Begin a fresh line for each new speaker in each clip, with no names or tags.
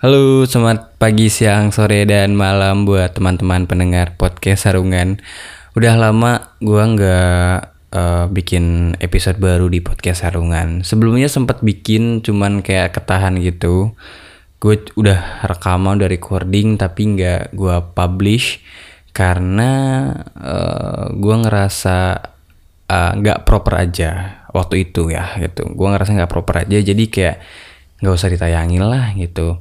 Halo, selamat pagi, siang, sore, dan malam buat teman-teman pendengar podcast Sarungan. Udah lama gua nggak uh, bikin episode baru di podcast Sarungan. Sebelumnya sempat bikin, cuman kayak ketahan gitu. Gue udah rekaman, udah recording, tapi nggak gua publish karena uh, gua ngerasa uh, nggak uh, proper aja waktu itu ya gitu. Gua ngerasa nggak proper aja, jadi kayak nggak usah ditayangin lah gitu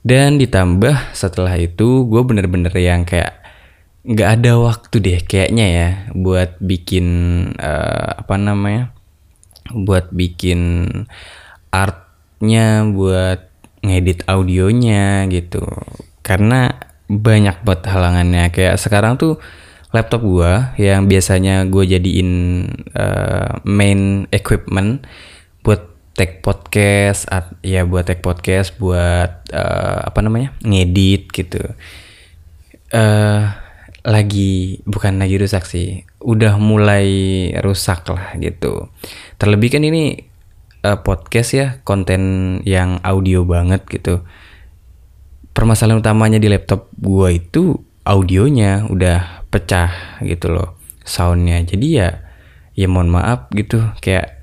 dan ditambah setelah itu gue bener-bener yang kayak nggak ada waktu deh kayaknya ya buat bikin uh, apa namanya buat bikin artnya buat ngedit audionya gitu. Karena banyak buat halangannya. Kayak sekarang tuh laptop gue yang biasanya gue jadiin uh, main equipment buat tag podcast at, ya buat tag podcast buat uh, apa namanya ngedit gitu. Uh, lagi bukan lagi rusak sih udah mulai rusak lah gitu. Terlebih kan ini uh, podcast ya konten yang audio banget gitu. Permasalahan utamanya di laptop gua itu audionya udah pecah gitu loh soundnya. Jadi ya ya mohon maaf gitu kayak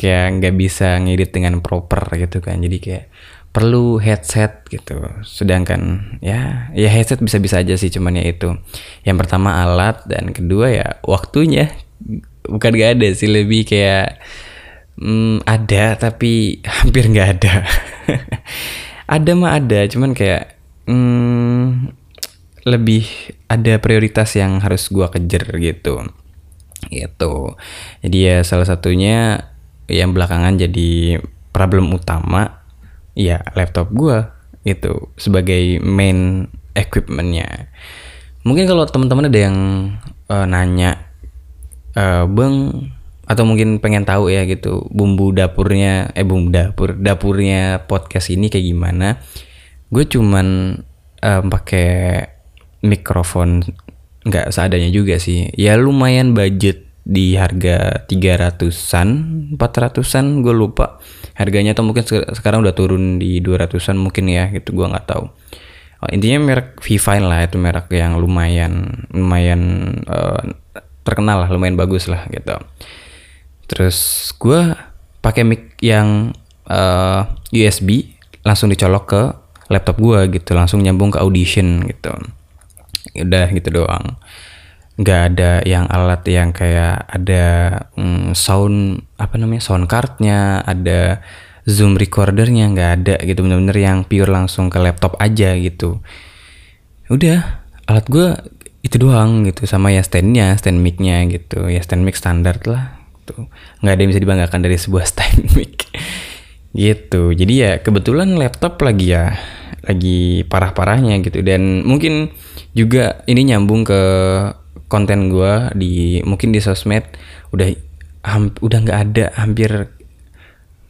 kayak nggak bisa ngedit dengan proper gitu kan. Jadi kayak perlu headset gitu. Sedangkan ya ya headset bisa-bisa aja sih cuman ya itu. Yang pertama alat dan kedua ya waktunya. Bukan gak ada sih lebih kayak hmm, ada tapi hampir nggak ada. Ada mah ada cuman kayak hmm, lebih ada prioritas yang harus gua kejar gitu. Gitu. Jadi ya salah satunya yang belakangan jadi problem utama ya laptop gue itu sebagai main equipmentnya. Mungkin kalau teman-teman ada yang uh, nanya uh, bang atau mungkin pengen tahu ya gitu bumbu dapurnya eh bumbu dapur dapurnya podcast ini kayak gimana? Gue cuman uh, pakai mikrofon nggak seadanya juga sih. Ya lumayan budget di harga 300-an, 400-an gue lupa. Harganya tuh mungkin sekarang udah turun di 200-an mungkin ya, gitu gue nggak tahu. Oh, intinya merek V-Fine lah itu merek yang lumayan lumayan uh, terkenal lah, lumayan bagus lah gitu. Terus gue pakai mic yang uh, eh, USB langsung dicolok ke laptop gue gitu, langsung nyambung ke Audition gitu. Udah gitu doang nggak ada yang alat yang kayak ada mm, sound apa namanya sound cardnya ada zoom recordernya nggak ada gitu. Bener-bener yang pure langsung ke laptop aja gitu. Udah alat gue itu doang gitu sama ya standnya stand micnya gitu. Ya stand mic standar lah gitu. Nggak ada yang bisa dibanggakan dari sebuah stand mic gitu. Jadi ya kebetulan laptop lagi ya lagi parah-parahnya gitu. Dan mungkin juga ini nyambung ke konten gue di mungkin di sosmed udah ham, udah nggak ada hampir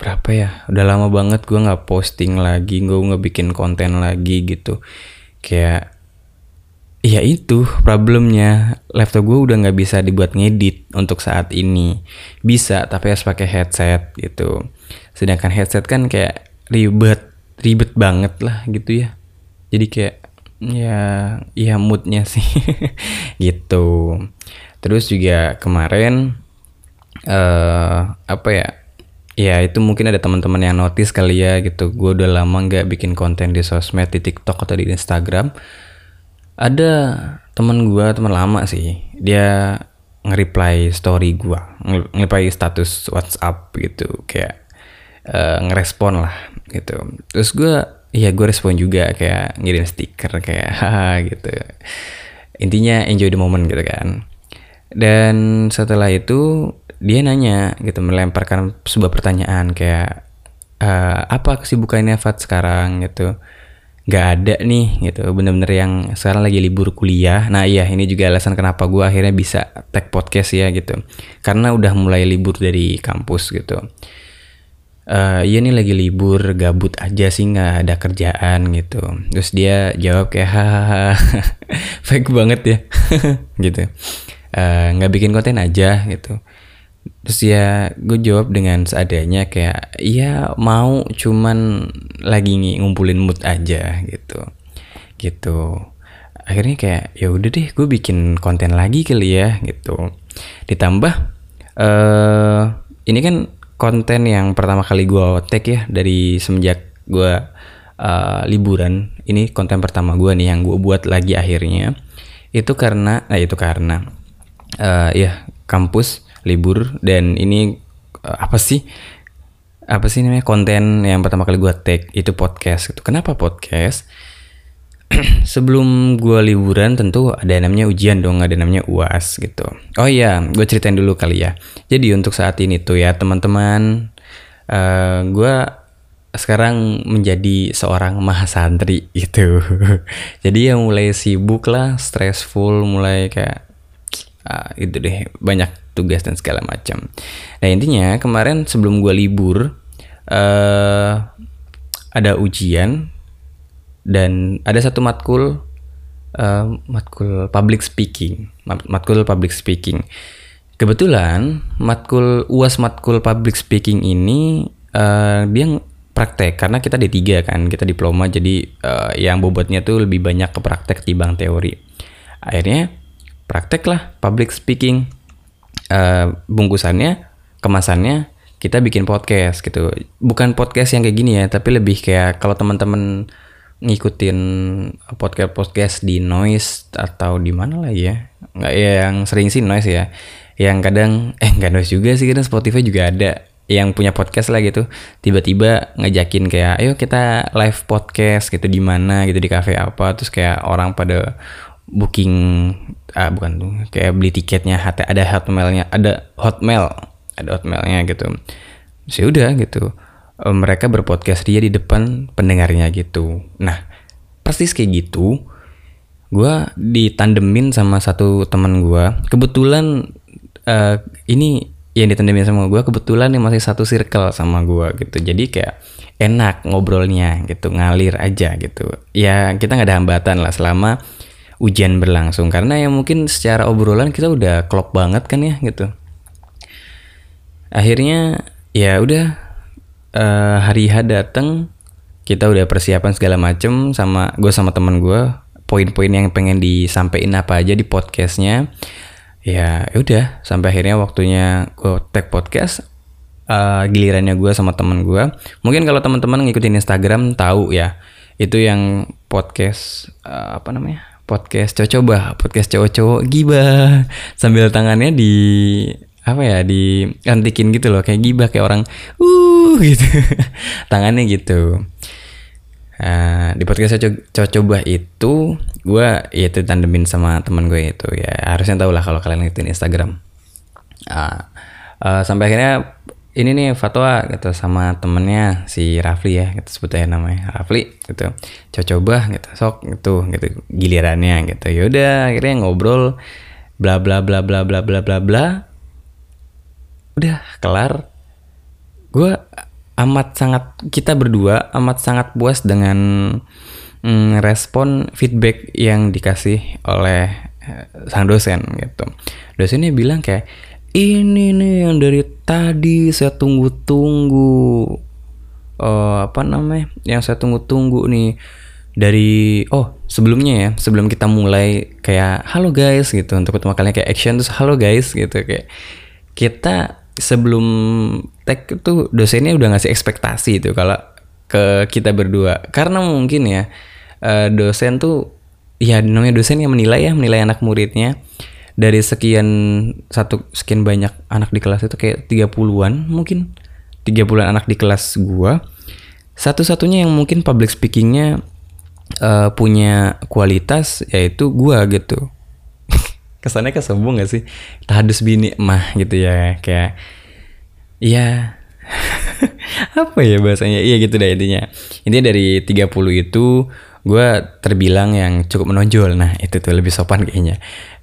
berapa ya udah lama banget gue nggak posting lagi gue nggak bikin konten lagi gitu. Kayak ya itu problemnya. Laptop gue udah nggak bisa dibuat ngedit untuk saat ini. Bisa tapi harus pakai headset gitu. Sedangkan headset kan kayak ribet ribet banget lah gitu ya. Jadi kayak ya ya moodnya sih. Gitu. Terus juga kemarin uh, apa ya ya itu mungkin ada teman-teman yang notice kali ya gitu. Gue udah lama nggak bikin konten di sosmed di TikTok atau di Instagram. Ada teman gue teman lama sih. Dia nge-reply story gue nge-reply status WhatsApp gitu. Kayak uh, ngerespon lah gitu. Terus gue Iya gue respon juga kayak ngirim stiker kayak haha gitu. Intinya enjoy the moment gitu kan. Dan setelah itu dia nanya gitu melemparkan sebuah pertanyaan kayak e, apa kesibukannya Fat sekarang? Gitu. Gak ada nih gitu. Bener-bener yang sekarang lagi libur kuliah. Nah iya ini juga alasan kenapa gue akhirnya bisa tag podcast ya gitu. Karena udah mulai libur dari kampus gitu uh, iya nih lagi libur gabut aja sih nggak ada kerjaan gitu. Terus dia jawab kayak hahaha fake banget ya gitu. Eh, nggak uh, bikin konten aja gitu. Terus ya gue jawab dengan seadanya kayak iya mau cuman lagi ngumpulin mood aja gitu. Gitu. Akhirnya kayak ya udah deh gue bikin konten lagi kali ya gitu. Ditambah uh, ini kan konten yang pertama kali gue tag ya dari semenjak gue uh, liburan. Ini konten pertama gue nih yang gue buat lagi akhirnya. Itu karena nah itu karena uh, ya kampus libur dan ini uh, apa sih? Apa sih namanya? Konten yang pertama kali gue tag itu podcast. Gitu kenapa podcast sebelum gue liburan tentu ada namanya ujian dong ada namanya uas gitu. Oh iya gue ceritain dulu kali ya. Jadi untuk saat ini tuh ya teman-teman uh, eh, gue sekarang menjadi seorang mahasantri gitu. Jadi yang mulai sibuk lah stressful mulai kayak uh, itu deh banyak tugas dan segala macam. Nah intinya kemarin sebelum gue libur uh, ada ujian dan ada satu matkul uh, matkul public speaking, matkul public speaking. Kebetulan matkul uas matkul public speaking ini uh, dia praktek karena kita D3 kan, kita diploma jadi uh, yang bobotnya tuh lebih banyak ke praktek dibanding teori. Akhirnya praktek lah public speaking uh, bungkusannya kemasannya kita bikin podcast gitu bukan podcast yang kayak gini ya tapi lebih kayak kalau teman-teman ngikutin podcast podcast di noise atau di mana lah ya? Nggak ya yang sering sih noise ya. Yang kadang eh nggak noise juga sih kadang Spotify juga ada yang punya podcast lah gitu. Tiba-tiba ngajakin kayak ayo kita live podcast gitu di mana gitu di cafe apa. Terus kayak orang pada booking ah bukan tuh kayak beli tiketnya ada hotmailnya ada hotmail ada hotmailnya gitu. Sih ya udah gitu eh, mereka berpodcast dia di depan pendengarnya gitu. Nah persis kayak gitu gue ditandemin sama satu teman gue kebetulan uh, ini yang ditandemin sama gue kebetulan yang masih satu circle sama gue gitu. Jadi kayak enak ngobrolnya gitu ngalir aja gitu. Ya kita nggak ada hambatan lah selama ujian berlangsung. Karena ya mungkin secara obrolan kita udah klop banget kan ya gitu. Akhirnya ya udah uh, hari H dateng kita udah persiapan segala macem sama gue sama teman gue poin-poin yang pengen disampaikan apa aja di podcastnya. Ya, ya udah sampai akhirnya waktunya gue tag podcast uh, gilirannya gue sama teman gue mungkin kalau teman-teman ngikutin Instagram tahu ya itu yang podcast uh, apa namanya podcast cowok coba podcast cowok-cowok gibah. Sambil tangannya di apa ya di antikin gitu loh kayak gibah kayak orang uh gitu. Tangannya gitu. Uh, di podcast cowok coba itu gue ya itu tandemin sama teman gue itu ya. Harusnya tau lah kalau kalian ngikutin Instagram. Uh, uh, sampai akhirnya ini nih fatwa gitu sama temennya si Rafli ya kita sebut aja namanya Rafli gitu. Coba gitu sok gitu gitu gilirannya gitu. Yaudah akhirnya ngobrol bla bla bla bla bla bla bla bla udah kelar. Gue amat sangat kita berdua amat sangat puas dengan mm, respon feedback yang dikasih oleh eh, sang dosen gitu. Dosennya bilang kayak ini nih yang dari tadi saya tunggu-tunggu. Uh, apa namanya? Yang saya tunggu-tunggu nih dari oh sebelumnya ya sebelum kita mulai kayak halo guys gitu untuk pertama kalinya kayak action terus halo guys gitu kayak kita sebelum tag itu dosennya udah ngasih ekspektasi itu kalau ke kita berdua. Karena mungkin ya uh, dosen tuh ya namanya dosen yang menilai ya menilai anak muridnya. Dari sekian satu sekian banyak anak di kelas itu kayak 30-an mungkin. 30-an anak di kelas gua. Satu-satunya yang mungkin public speakingnya uh, punya kualitas yaitu gua gitu kesannya kesombong gak sih? Tahadus bini mah gitu ya kayak iya. Apa ya bahasanya? Iya gitu deh intinya. Intinya dari 30 itu gue terbilang yang cukup menonjol. Nah itu tuh lebih sopan kayaknya.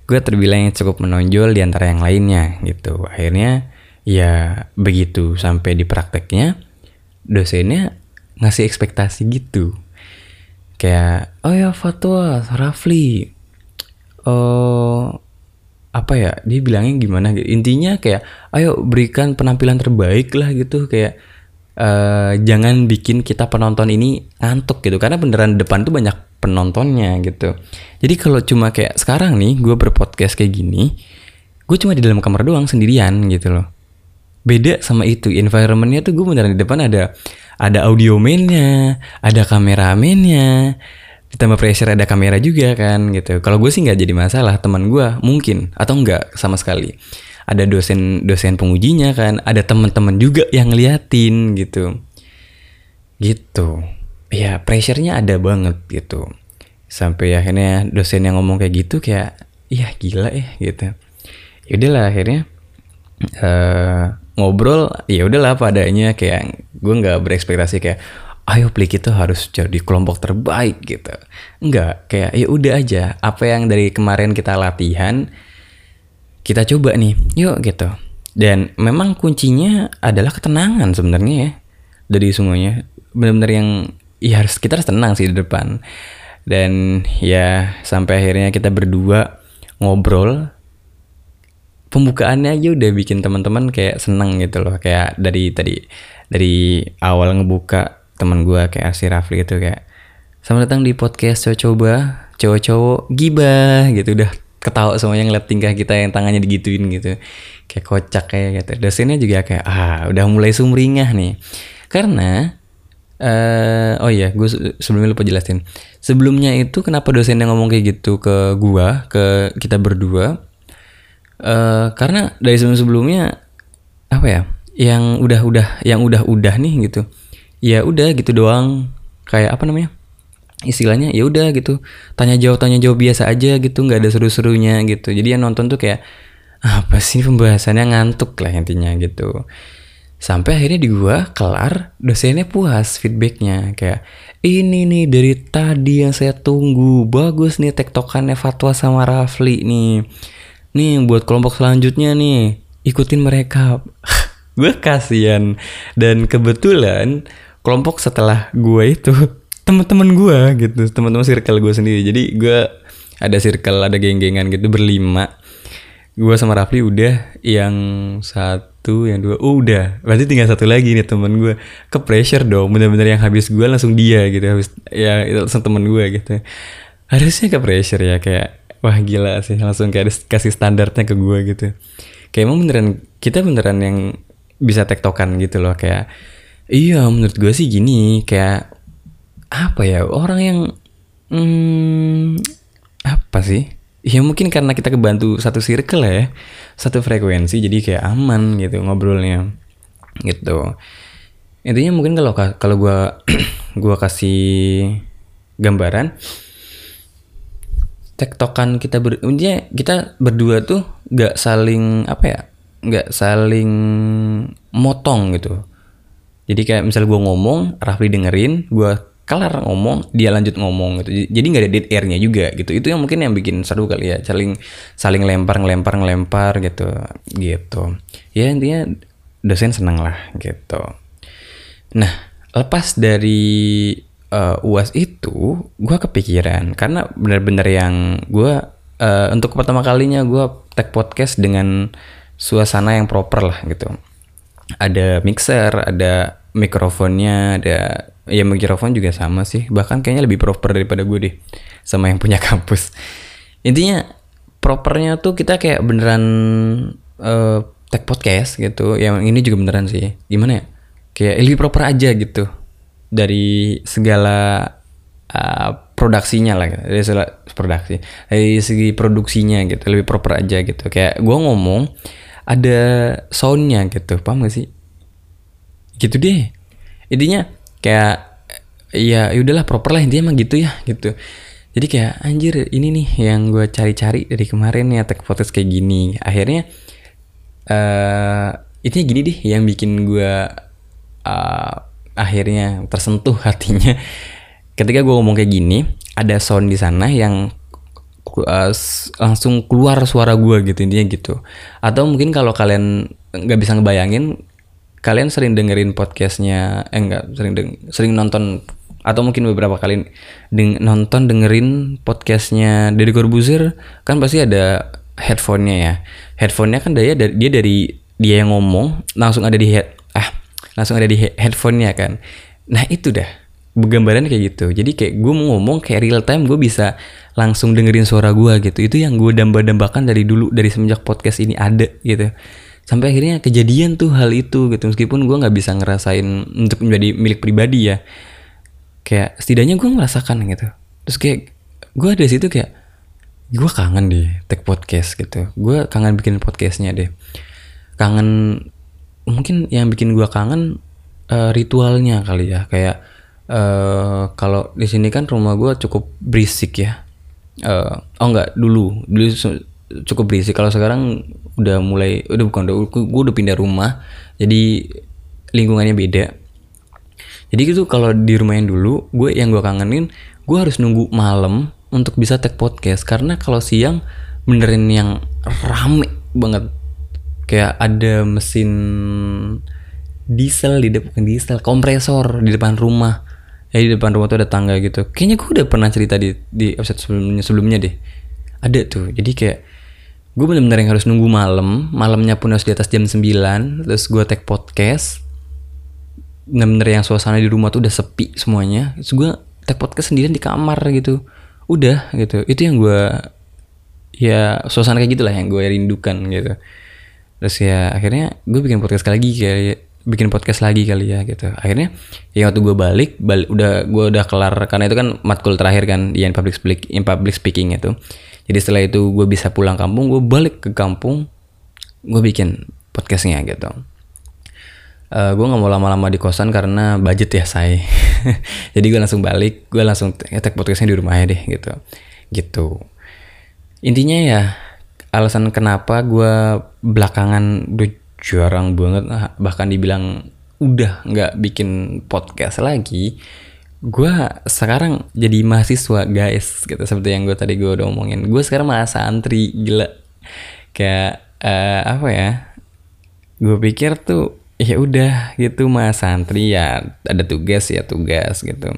Gue terbilang yang cukup menonjol di antara yang lainnya gitu. Akhirnya ya begitu sampai di prakteknya dosennya ngasih ekspektasi gitu. Kayak, oh ya fatwa, Rafli, oh apa ya dia bilangnya gimana gitu. Intinya kayak ayo berikan penampilan terbaik lah gitu. Kayak uh, jangan bikin kita penonton ini ngantuk gitu. Karena beneran depan tuh banyak penontonnya gitu. Jadi kalau cuma kayak sekarang nih gue berpodcast kayak gini gue cuma di dalam kamar doang sendirian gitu loh. Beda sama itu environmentnya tuh gue beneran di depan ada ada audio mainnya ada kameramennya ditambah pressure ada kamera juga kan gitu. Kalau gue sih nggak jadi masalah teman gue mungkin atau enggak sama sekali. Ada dosen dosen pengujinya kan ada teman-teman juga yang ngeliatin gitu. Gitu. Ya pressure-nya ada banget gitu. Sampai akhirnya dosen yang ngomong kayak gitu kayak iya gila ya gitu. Yaudahlah akhirnya uh, ngobrol ya udahlah padanya kayak gue nggak berekspektasi kayak ayo Plik itu harus jadi kelompok terbaik gitu. Enggak, kayak ya udah aja apa yang dari kemarin kita latihan kita coba nih, yuk gitu. Dan memang kuncinya adalah ketenangan sebenarnya ya dari semuanya. Benar-benar yang ya harus kita harus tenang sih di depan. Dan ya sampai akhirnya kita berdua ngobrol pembukaannya aja udah bikin teman-teman kayak seneng gitu loh kayak dari tadi dari awal ngebuka teman gue kayak Arsi Rafli gitu kayak selamat datang di podcast cowok coba cowok-cowok gibah gitu. Udah ketawa semuanya ngeliat tingkah kita yang tangannya digituin gitu. Kayak kocak kayak gitu. Dosennya juga kayak ah udah mulai sumringah nih. Karena uh, oh iya gue sebelumnya lupa jelasin. Sebelumnya itu kenapa dosennya ngomong kayak gitu ke gua ke kita berdua? Uh, karena dari sebelum sebelumnya apa ya yang udah-udah yang udah-udah nih gitu ya udah gitu doang. Kayak apa namanya? Istilahnya ya udah gitu. Tanya jawab tanya jawab biasa aja gitu nggak ada seru-serunya gitu. Jadi yang nonton tuh kayak apa sih pembahasannya? Ngantuk lah intinya gitu. Sampai akhirnya di gua kelar dosennya puas feedbacknya. Kayak ini nih dari tadi yang saya tunggu. Bagus nih tektokannya Fatwa sama Rafli nih. Nih buat kelompok selanjutnya nih. Ikutin mereka. Gue kasihan. Dan kebetulan kelompok setelah gue itu teman-teman gue gitu teman-teman circle gue sendiri. Jadi gue ada circle ada geng-gengan gitu berlima. Gue sama Rafli udah yang satu yang dua oh, udah. Berarti tinggal satu lagi nih teman gue ke pressure dong bener-bener yang habis gue langsung dia gitu habis ya itu langsung temen gue gitu. Harusnya ke pressure ya kayak wah gila sih langsung kayak kasih standarnya ke gue gitu. Kayak emang beneran kita beneran yang bisa tektokan gitu loh kayak Iya, menurut gue sih gini, kayak apa ya orang yang hmm, apa sih? Ya mungkin karena kita kebantu satu circle ya, satu frekuensi, jadi kayak aman gitu ngobrolnya, gitu. Intinya mungkin kalau kalau gue gua kasih gambaran, tektokan kita ber, kita berdua tuh gak saling apa ya, gak saling motong gitu jadi kayak misal gue ngomong, Rafli dengerin, gue kelar ngomong, dia lanjut ngomong gitu. Jadi nggak ada dead airnya juga gitu. Itu yang mungkin yang bikin seru kali ya, saling saling lempar ngelempar ngelempar gitu, gitu. Ya intinya dosen seneng lah gitu. Nah lepas dari uh, uas itu, gue kepikiran karena benar-benar yang gue uh, untuk pertama kalinya gue tag podcast dengan suasana yang proper lah gitu ada mixer, ada mikrofonnya, ada ya mikrofon juga sama sih. Bahkan kayaknya lebih proper daripada gue deh sama yang punya kampus. Intinya propernya tuh kita kayak beneran uh, tag podcast gitu. Yang ini juga beneran sih. Gimana ya? Kayak lebih proper aja gitu dari segala uh, produksinya lah gitu. dari segala produksi dari segi produksinya gitu lebih proper aja gitu kayak gue ngomong ada soundnya gitu paham gak sih? Gitu deh. Intinya kayak ya udahlah proper lah intinya emang gitu ya gitu. Jadi kayak anjir ini nih yang gue cari-cari dari kemarin ya tag podcast kayak gini. Akhirnya uh, intinya gini deh yang bikin gue uh, akhirnya tersentuh hatinya. Ketika gue ngomong kayak gini ada sound di sana yang uh, langsung keluar suara gue gitu intinya gitu. Atau mungkin kalau kalian nggak bisa ngebayangin kalian sering dengerin podcastnya eh enggak sering deng sering nonton atau mungkin beberapa kali deng nonton dengerin podcastnya Deddy Corbuzier kan pasti ada headphonenya ya. Headphonenya kan dia dari dia dari dia yang ngomong langsung ada di head ah langsung ada di he- headphonenya kan. Nah itu dah gambarannya kayak gitu. Jadi kayak gue mau ngomong kayak real time gue bisa langsung dengerin suara gue gitu. Itu yang gue damba-dambakan dari dulu dari semenjak podcast ini ada gitu. Sampai akhirnya kejadian tuh hal itu gitu. Meskipun gue nggak bisa ngerasain untuk menjadi milik pribadi ya. Kayak setidaknya gue merasakan gitu. Terus kayak gue dari situ kayak gue kangen deh tag podcast gitu. Gue kangen bikin podcastnya deh. Kangen mungkin yang bikin gue kangen eh, ritualnya kali ya. Kayak eh kalau di sini kan rumah gue cukup berisik ya. Eh, oh enggak dulu. Dulu cukup berisik. Kalau sekarang udah mulai udah bukan udah gue udah pindah rumah jadi lingkungannya beda. Jadi gitu kalau di rumah yang dulu, gue yang gue kangenin, gue harus nunggu malam untuk bisa tag podcast. Karena kalau siang benerin yang rame banget. Kayak ada mesin diesel di depan diesel, kompresor di depan rumah. Ya di depan rumah tuh ada tangga gitu. Kayaknya gue udah pernah cerita di di episode sebelumnya sebelumnya deh. Ada tuh. Jadi kayak gue bener-bener yang harus nunggu malam, malamnya pun harus di atas jam 9, terus gue tag podcast, bener-bener yang suasana di rumah tuh udah sepi semuanya. Terus gue tag podcast sendirian di kamar gitu. Udah gitu. Itu yang gue ya suasana kayak gitulah yang gue rindukan gitu. Terus ya akhirnya gue bikin podcast lagi kayak bikin podcast lagi kali ya gitu. Akhirnya ya waktu gue balik balik udah gue udah kelar karena itu kan matkul terakhir kan yang public speak in public speaking itu. Jadi setelah itu gue bisa pulang kampung gue balik ke kampung gue bikin podcastnya gitu. Eh gue nggak mau lama-lama di kosan karena budget ya saya jadi gue langsung balik gue langsung tag podcastnya di rumah aja deh gitu. Gitu. Intinya ya alasan kenapa gue belakangan jarang banget. Ah, bahkan dibilang udah nggak bikin podcast lagi gue sekarang jadi mahasiswa guys gitu. Seperti yang gue tadi gue udah omongin. Gue sekarang malah santri gila. Kayak eh, apa ya gue pikir tuh ya udah gitu mas santri ya ada tugas ya tugas gitu.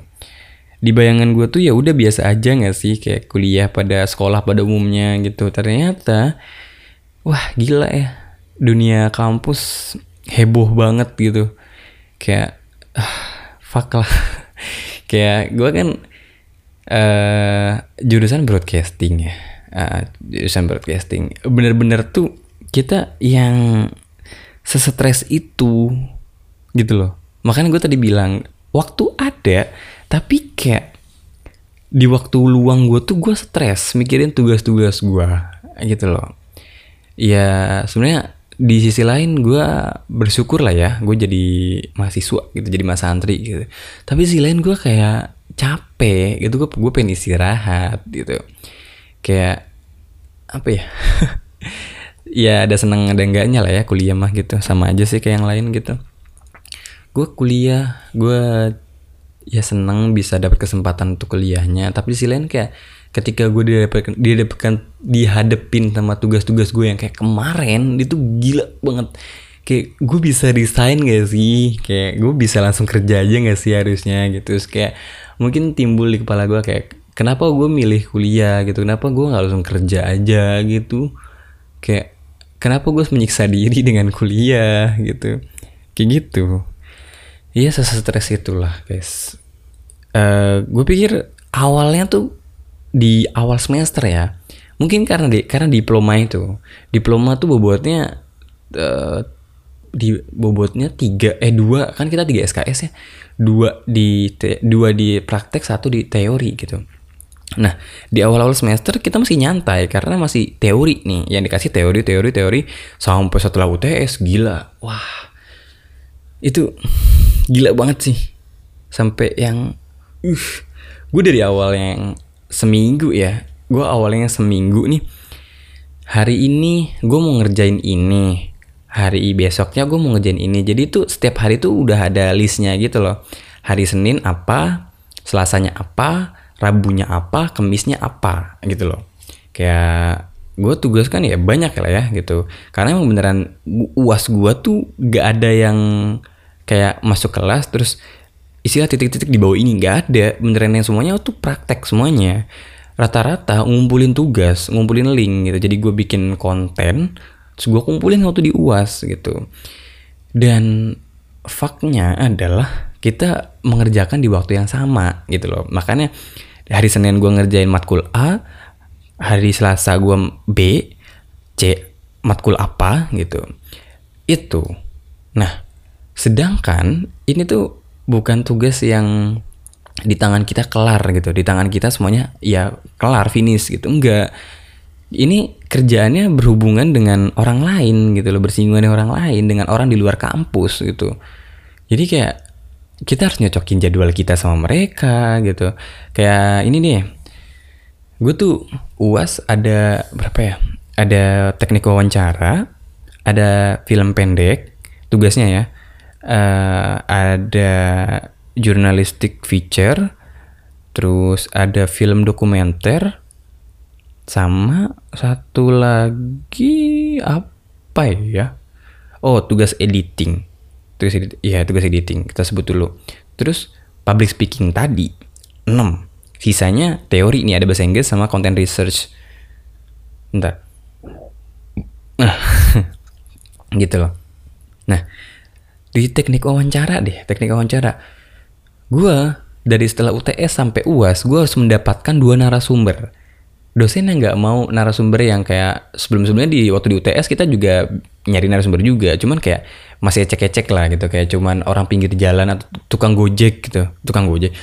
Di bayangan gue tuh ya udah biasa aja nggak sih kayak kuliah pada sekolah pada umumnya gitu. Ternyata wah gila ya dunia kampus heboh banget gitu. Kayak ah, fuck lah. Kayak gue kan eh jurusan broadcasting ya. Ah, jurusan broadcasting. Bener-bener tuh kita yang sesetres itu gitu loh. Makanya gue tadi bilang waktu ada tapi kayak di waktu luang gue tuh gue stres mikirin tugas-tugas gue gitu loh. Ya sebenarnya di sisi lain gue bersyukur lah ya gue jadi mahasiswa gitu jadi mas santri gitu. Tapi sisi lain gue kayak capek gitu gue gue pengen istirahat gitu. Kayak apa ya? Ya ada seneng ada enggaknya lah ya kuliah mah gitu. Sama aja sih kayak yang lain gitu. Gue kuliah gue ya seneng bisa dapat kesempatan untuk kuliahnya. Tapi di sisi lain kayak ketika gue dihadapkan dihadapkan dihadapin sama tugas-tugas gue yang kayak kemarin itu gila banget. Kayak gue bisa resign gak sih? Kayak gue bisa langsung kerja aja gak sih harusnya gitu. Terus kayak mungkin timbul di kepala gue kayak kenapa gue milih kuliah? gitu. Kenapa gue nggak langsung kerja aja? gitu. Kayak kenapa gue menyiksa diri dengan kuliah? gitu. Kayak gitu. Iya stres itulah guys. Eh gue pikir awalnya tuh di awal semester ya mungkin karena di karena diploma itu diploma tuh bobotnya eh, di bobotnya tiga eh dua kan kita tiga SKS ya dua di te- dua di praktek satu di teori gitu. Nah di awal-awal semester kita masih nyantai karena masih teori nih yang dikasih teori teori teori sampai setelah UTS gila. Wah itu gila banget sih sampai yang uh gue dari awal yang seminggu ya. Gue awalnya seminggu nih. Hari ini gue mau ngerjain ini. Hari besoknya gue mau ngerjain ini. Jadi tuh setiap hari tuh udah ada listnya gitu loh. Hari Senin apa Selasanya apa Rabunya apa Kemisnya apa gitu loh. Kayak gue tugas kan ya banyak lah ya gitu. Karena emang beneran uas gue tuh gak ada yang kayak masuk kelas terus istilah titik-titik di bawah ini nggak ada. Beneran yang semuanya tuh praktek semuanya. Rata-rata ngumpulin tugas ngumpulin link gitu. Jadi gue bikin konten terus gue kumpulin waktu di uas gitu. Dan faknya adalah kita mengerjakan di waktu yang sama gitu loh. Makanya hari senin gue ngerjain matkul a hari selasa gue b c matkul apa gitu. Itu. Nah sedangkan ini tuh bukan tugas yang di tangan kita kelar gitu. Di tangan kita semuanya ya kelar finish gitu. Enggak. Ini kerjaannya berhubungan dengan orang lain gitu loh bersinggungan dengan orang lain dengan orang di luar kampus gitu. Jadi kayak kita harus nyocokin jadwal kita sama mereka gitu. Kayak ini nih gue tuh uas ada berapa ya? Ada teknik wawancara ada film pendek tugasnya ya uh, ada journalistic feature, terus ada film dokumenter, sama satu lagi apa ya? Oh, tugas editing. Tugas editing. ya tugas editing. Kita sebut dulu. Terus public speaking tadi 6. Sisanya teori nih ada bahasa Inggris sama content research. Entar. Gitu loh. Nah, di teknik wawancara deh, teknik wawancara. Gue dari setelah UTS sampai UAS gue harus mendapatkan dua narasumber. Dosen yang nggak mau narasumber yang kayak sebelum-sebelumnya di waktu di UTS kita juga nyari narasumber juga. Cuman kayak masih ecek-ecek lah gitu kayak cuman orang pinggir jalan atau tukang gojek gitu tukang gojek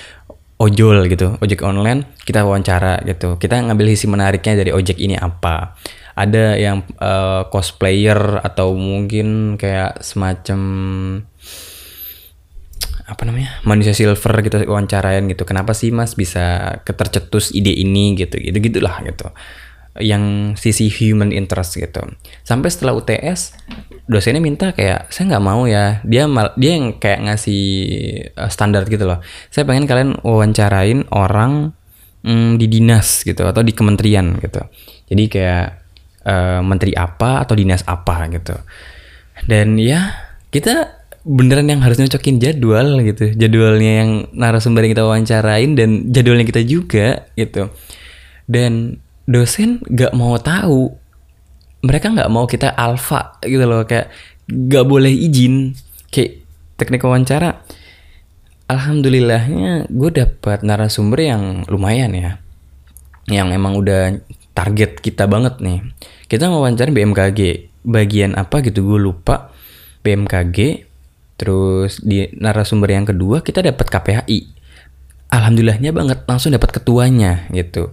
ojol gitu ojek online kita wawancara gitu. Kita ngambil isi menariknya dari ojek ini apa ada yang uh, cosplayer atau mungkin kayak semacam apa namanya manusia silver gitu wawancarain gitu. Kenapa sih mas bisa ketercetus ide ini gitu? Gitu gitulah gitu. Yang sisi human interest gitu. Sampai setelah UTS dosennya minta kayak saya nggak mau ya. Dia mal, dia yang kayak ngasih uh, standar gitu loh. Saya pengen kalian wawancarain orang mm, di dinas gitu atau di kementerian gitu. Jadi kayak uh, menteri apa atau dinas apa gitu. Dan ya kita beneran yang harus nyocokin jadwal gitu. Jadwalnya yang narasumber yang kita wawancarain dan jadwalnya kita juga gitu. Dan dosen gak mau tahu. Mereka nggak mau kita alfa gitu loh kayak gak boleh izin. Kayak teknik wawancara alhamdulillahnya gue dapat narasumber yang lumayan ya yang emang udah target kita banget nih kita wawancara BMKG bagian apa gitu gue lupa BMKG Terus di narasumber yang kedua kita dapat KPHI. Alhamdulillahnya banget langsung dapat ketuanya gitu.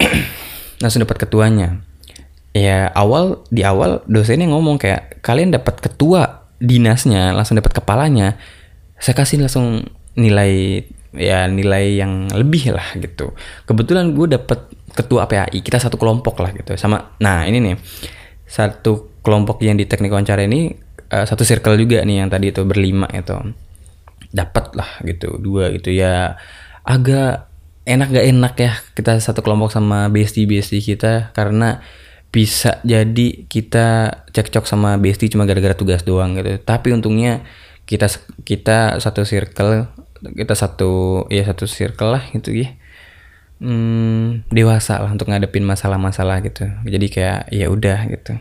langsung dapat ketuanya. Ya awal di awal dosennya ngomong kayak kalian dapat ketua dinasnya, langsung dapat kepalanya. Saya kasih langsung nilai ya nilai yang lebih lah gitu. Kebetulan gue dapat ketua PAI, kita satu kelompok lah gitu. Sama nah ini nih. Satu kelompok yang di teknik wawancara ini uh, satu circle juga nih yang tadi itu berlima itu. Dapat lah gitu dua gitu. Ya agak enak gak enak ya kita satu kelompok sama bestie bestie kita. Karena bisa jadi kita cekcok sama bestie cuma gara-gara tugas doang gitu. Tapi untungnya kita kita satu circle kita satu ya satu circle lah gitu ya hmm, dewasa lah untuk ngadepin masalah-masalah gitu. Jadi kayak ya udah gitu.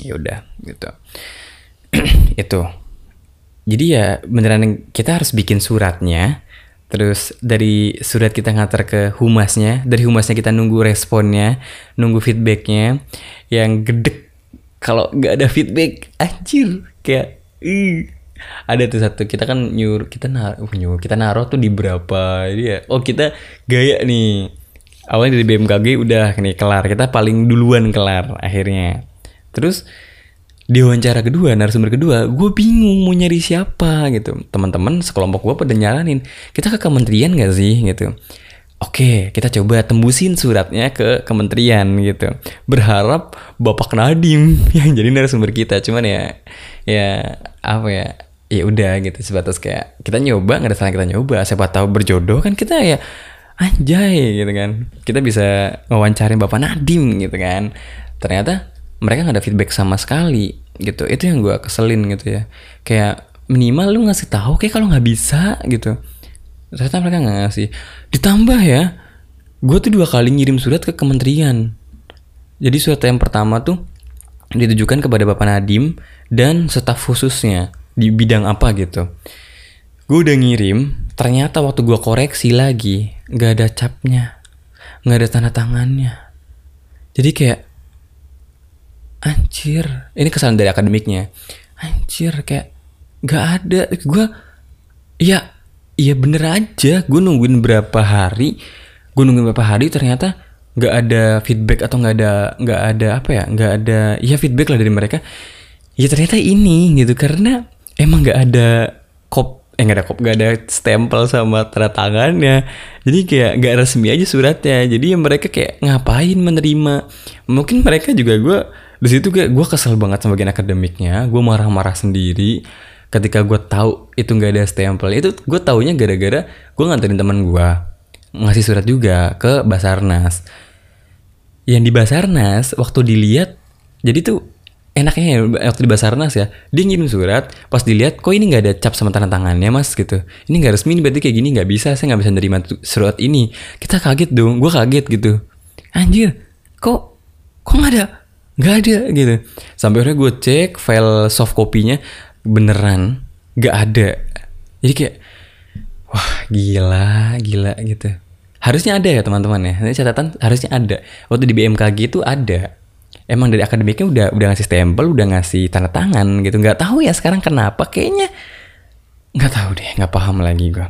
Ya udah gitu. Itu. Jadi ya beneran kita harus bikin suratnya terus dari surat kita ngantar ke humasnya dari humasnya kita nunggu responnya nunggu feedbacknya yang gede kalau nggak ada feedback anjir kayak ih ada tuh satu kita kan nyur kita naruh uh, nyur kita naruh tuh di berapa jadi ya oh kita gaya nih awalnya dari BMKG udah nih kelar kita paling duluan kelar akhirnya terus di wawancara kedua narasumber kedua gue bingung mau nyari siapa gitu teman-teman sekelompok gue pada nyaranin kita ke kementerian gak sih gitu Oke, kita coba tembusin suratnya ke kementerian gitu. Berharap Bapak Nadim yang jadi narasumber kita. Cuman ya, ya apa ya, ya udah gitu sebatas kayak kita nyoba nggak ada salah kita nyoba. Siapa tahu berjodoh kan kita ya anjay gitu kan. Kita bisa ngawancarin Bapak Nadim gitu kan. Ternyata mereka nggak ada feedback sama sekali gitu itu yang gue keselin gitu ya kayak minimal lu ngasih tahu kayak kalau nggak bisa gitu ternyata mereka nggak ngasih ditambah ya gue tuh dua kali ngirim surat ke kementerian jadi surat yang pertama tuh ditujukan kepada Bapak Nadim dan staf khususnya di bidang apa gitu. Gue udah ngirim, ternyata waktu gue koreksi lagi, nggak ada capnya, nggak ada tanda tangannya. Jadi kayak, anjir, ini kesalahan dari akademiknya. Anjir, kayak nggak ada. Gue, ya, iya bener aja. Gue nungguin berapa hari, gue nungguin berapa hari ternyata nggak ada feedback atau nggak ada nggak ada apa ya nggak ada ya feedback lah dari mereka ya ternyata ini gitu karena emang nggak ada kop eh nggak ada kop nggak ada stempel sama tanda tangannya. Jadi kayak nggak resmi aja suratnya. Jadi mereka kayak ngapain menerima? Mungkin mereka juga gue di situ gue gue kesel banget sama bagian akademiknya. Gue marah-marah sendiri. Ketika gue tahu itu nggak ada stempel itu gue taunya gara-gara gue nganterin teman gue ngasih surat juga ke Basarnas. Yang di Basarnas waktu dilihat jadi tuh enaknya ya waktu di Basarnas ya dia ngirim surat pas dilihat kok ini nggak ada cap sama tanda tangannya mas? Gitu. Ini nggak resmi berarti kayak gini nggak bisa saya nggak bisa nerima surat ini. Kita kaget dong gue kaget gitu. Anjir kok kok nggak ada nggak ada? Gitu. Sampai akhirnya gue cek file soft kopinya beneran nggak ada. Jadi kayak wah gila gila gitu. Harusnya ada ya teman-teman ya. Ini catatan harusnya ada. Waktu di BMKG itu ada emang dari akademiknya udah udah ngasih stempel udah ngasih tanda tangan gitu. Nggak tahu ya sekarang kenapa. Kayaknya nggak tahu deh nggak paham lagi gue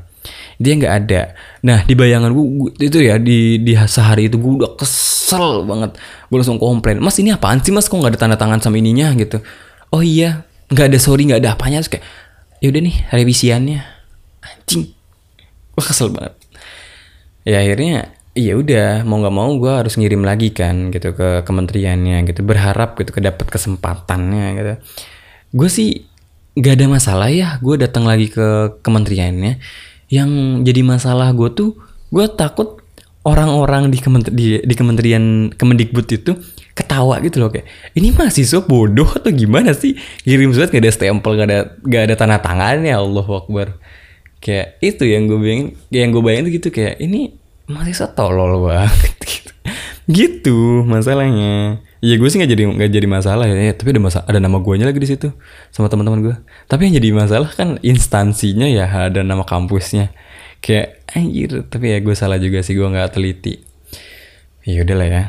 dia nggak ada. Nah di bayangan gue itu ya di di sehari itu gue udah kesel banget. Gue langsung komplain mas ini apaan sih mas? Kok nggak ada tanda tangan sama ininya? Gitu. Oh iya nggak ada sorry nggak ada apanya. Terus kayak ya udah nih revisiannya. Anjing. Gue kesel banget. Ya akhirnya ya udah mau nggak mau gue harus ngirim lagi kan gitu ke kementeriannya gitu berharap gitu kedapat kesempatannya gitu. Gue sih gak ada masalah ya gue datang lagi ke kementeriannya. Yang jadi masalah gue tuh gue takut orang-orang di, kementeri, di, di kementerian Kemendikbud itu ketawa gitu loh kayak ini mahasiswa bodoh atau gimana sih? Kirim surat gak ada stempel gak ada gak ada tanda tangannya Allah Akbar. Kayak itu yang gue bayangin yang gue bayangin gitu kayak ini masih tolol banget gitu. Gitu masalahnya. Ya gue sih nggak jadi nggak jadi masalah ya. Tapi ada masa ada nama gue lagi di situ sama teman-teman gue. Tapi yang jadi masalah kan instansinya ya ada nama kampusnya. Kayak anjir tapi ya gue salah juga sih gue nggak teliti. Ya udahlah ya.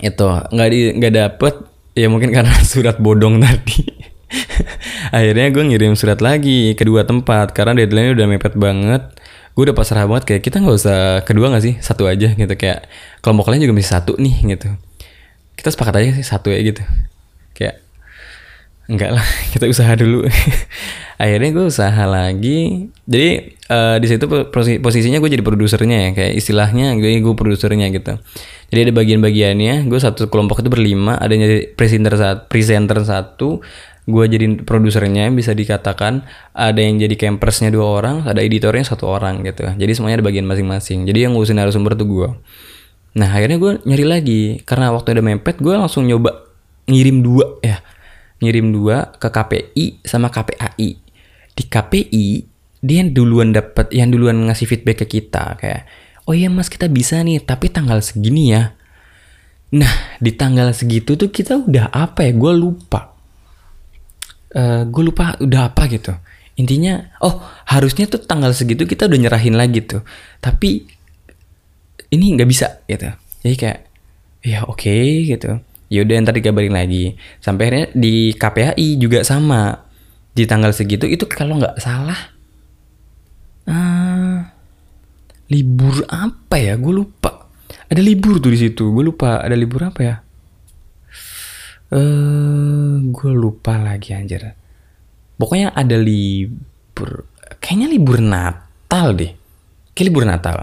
Itu nggak di nggak dapet ya mungkin karena surat bodong tadi akhirnya gue ngirim surat lagi ke dua tempat karena deadline udah mepet banget. Gue udah pasrah banget kayak kita nggak usah kedua nggak sih? Satu aja gitu. Kayak kelompok lain juga masih satu nih gitu. Kita sepakat aja sih satu ya gitu. Kayak enggak lah kita usaha dulu. Akhirnya gue usaha lagi. Jadi uh, di situ posisinya gue jadi produsernya ya kayak istilahnya gue gue produsernya gitu. Jadi ada bagian-bagiannya gue satu kelompok itu berlima ada yang presenter satu presenter satu gue jadi produsernya bisa dikatakan ada yang jadi campersnya dua orang ada editornya satu orang gitu. Jadi semuanya ada bagian masing-masing. Jadi yang ngurusin narasumber tuh gue nah akhirnya gue nyari lagi. Karena waktu ada mepet gue langsung nyoba ngirim dua ya. Ngirim dua ke KPI sama KPAI di KPI dia yang duluan dapat yang duluan ngasih feedback ke kita kayak oh iya mas kita bisa nih tapi tanggal segini ya. Nah di tanggal segitu tuh kita udah apa ya? Gue lupa uh, eh, gue lupa udah apa gitu. Intinya oh harusnya tuh tanggal segitu kita udah nyerahin lagi tuh. Tapi ini nggak bisa gitu. Jadi kayak ya oke okay, gitu. Ya udah ntar dikabarin lagi. Sampai akhirnya di KPAI juga sama. Di tanggal segitu itu kalau nggak salah uh, libur apa ya? Gue lupa. Ada libur tuh di situ. Gue lupa ada libur apa ya uh, gue lupa lagi anjir. Pokoknya ada libur. Kayaknya libur Natal deh. Kayak libur Natal.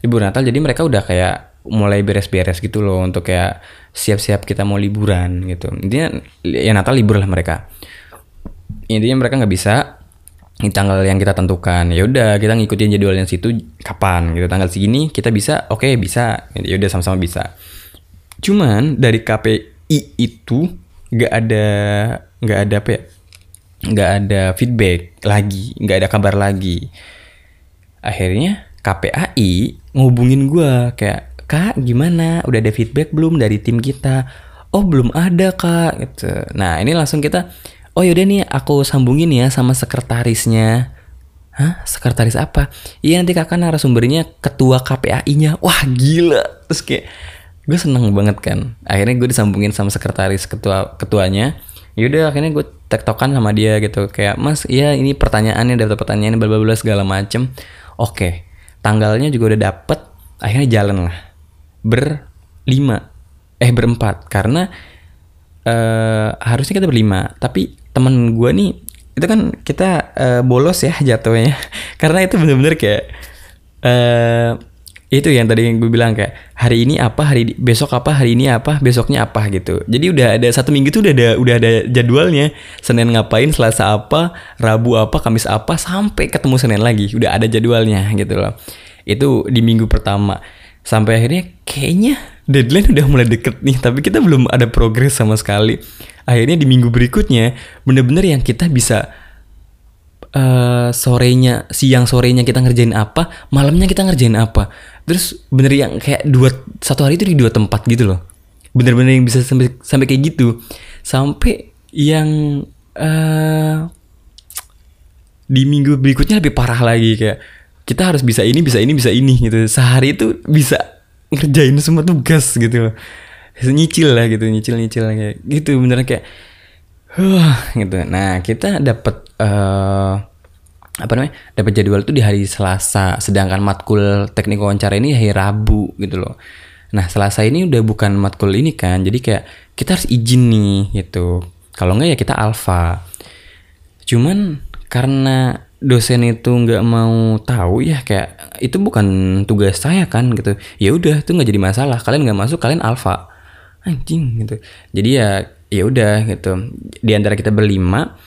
Libur Natal jadi mereka udah kayak mulai beres-beres gitu loh untuk kayak siap-siap kita mau liburan gitu. Intinya ya Natal libur lah mereka. Intinya mereka nggak bisa tanggal yang kita tentukan. Ya udah kita ngikutin jadwalnya situ kapan gitu. Tanggal segini kita bisa oke okay, bisa. Ya udah sama-sama bisa. Cuman dari KPI I itu nggak ada nggak ada apa ya nggak ada feedback lagi nggak ada kabar lagi akhirnya KPAI ngubungin gue kayak kak gimana udah ada feedback belum dari tim kita oh belum ada kak gitu nah ini langsung kita oh yaudah nih aku sambungin ya sama sekretarisnya Hah? Sekretaris apa? Iya nanti kakak narasumbernya ketua KPAI-nya. Wah gila. Terus kayak gue seneng banget kan. Akhirnya gue disambungin sama sekretaris ketua ketuanya. Yaudah akhirnya gue tektokan sama dia gitu. Kayak mas iya ini pertanyaannya daftar pertanyaan bla bla segala macem. Oke. Tanggalnya juga udah dapet. Akhirnya jalan lah. Berlima. Eh berempat. Karena uh, harusnya kita berlima. Tapi temen gue nih itu kan kita uh, bolos ya jatuhnya karena itu bener-bener kayak uh, itu yang tadi yang gue bilang kayak hari ini apa hari besok apa hari ini apa besoknya apa gitu. Jadi udah ada satu minggu tuh udah ada udah ada jadwalnya. Senin ngapain selasa apa rabu apa kamis apa sampai ketemu senin lagi. Udah ada jadwalnya gitu loh. Itu di minggu pertama. Sampai akhirnya kayaknya deadline udah mulai deket nih tapi kita belum ada progres sama sekali. Akhirnya di minggu berikutnya bener-bener yang kita bisa uh, sorenya siang sorenya kita ngerjain apa malamnya kita ngerjain apa. Terus bener yang kayak dua satu hari itu di dua tempat gitu loh. Bener-bener yang bisa sampai sampai kayak gitu. Sampai yang uh, di minggu berikutnya lebih parah lagi kayak kita harus bisa ini bisa ini bisa ini gitu. Sehari itu bisa ngerjain semua tugas gitu loh. Nyicil lah gitu nyicil nyicil kayak gitu. Beneran kayak huh, gitu. Nah kita dapat uh, apa namanya dapat jadwal itu di hari Selasa. Sedangkan matkul teknik wawancara ini hari Rabu gitu loh. Nah Selasa ini udah bukan matkul ini kan jadi kayak kita harus izin nih gitu. Kalau enggak ya kita alfa cuman karena dosen itu nggak mau tahu ya kayak itu bukan tugas saya kan gitu. Ya udah itu nggak jadi masalah. Kalian nggak masuk kalian alfa anjing gitu. Jadi ya ya udah gitu. Di antara kita berlima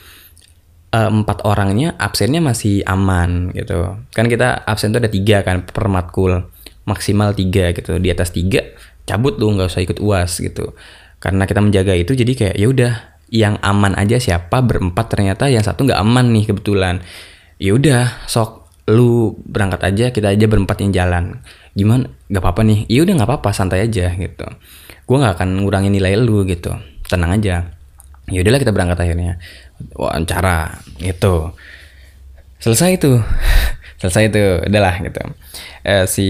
empat orangnya absennya masih aman gitu. Kan kita absen tuh ada tiga kan per matkul. Maksimal tiga gitu. Di atas tiga cabut lu nggak usah ikut uas gitu. Karena kita menjaga itu jadi kayak ya udah yang aman aja siapa berempat ternyata yang satu nggak aman nih kebetulan. Ya udah sok lu berangkat aja kita aja berempat yang jalan. Gimana? Nggak apa-apa nih. Ya udah nggak apa-apa santai aja gitu. Gue nggak akan ngurangin nilai lu gitu. Tenang aja. Ya udahlah kita berangkat akhirnya wawancara gitu. Selesai itu. Selesai itu udahlah gitu. Eh, si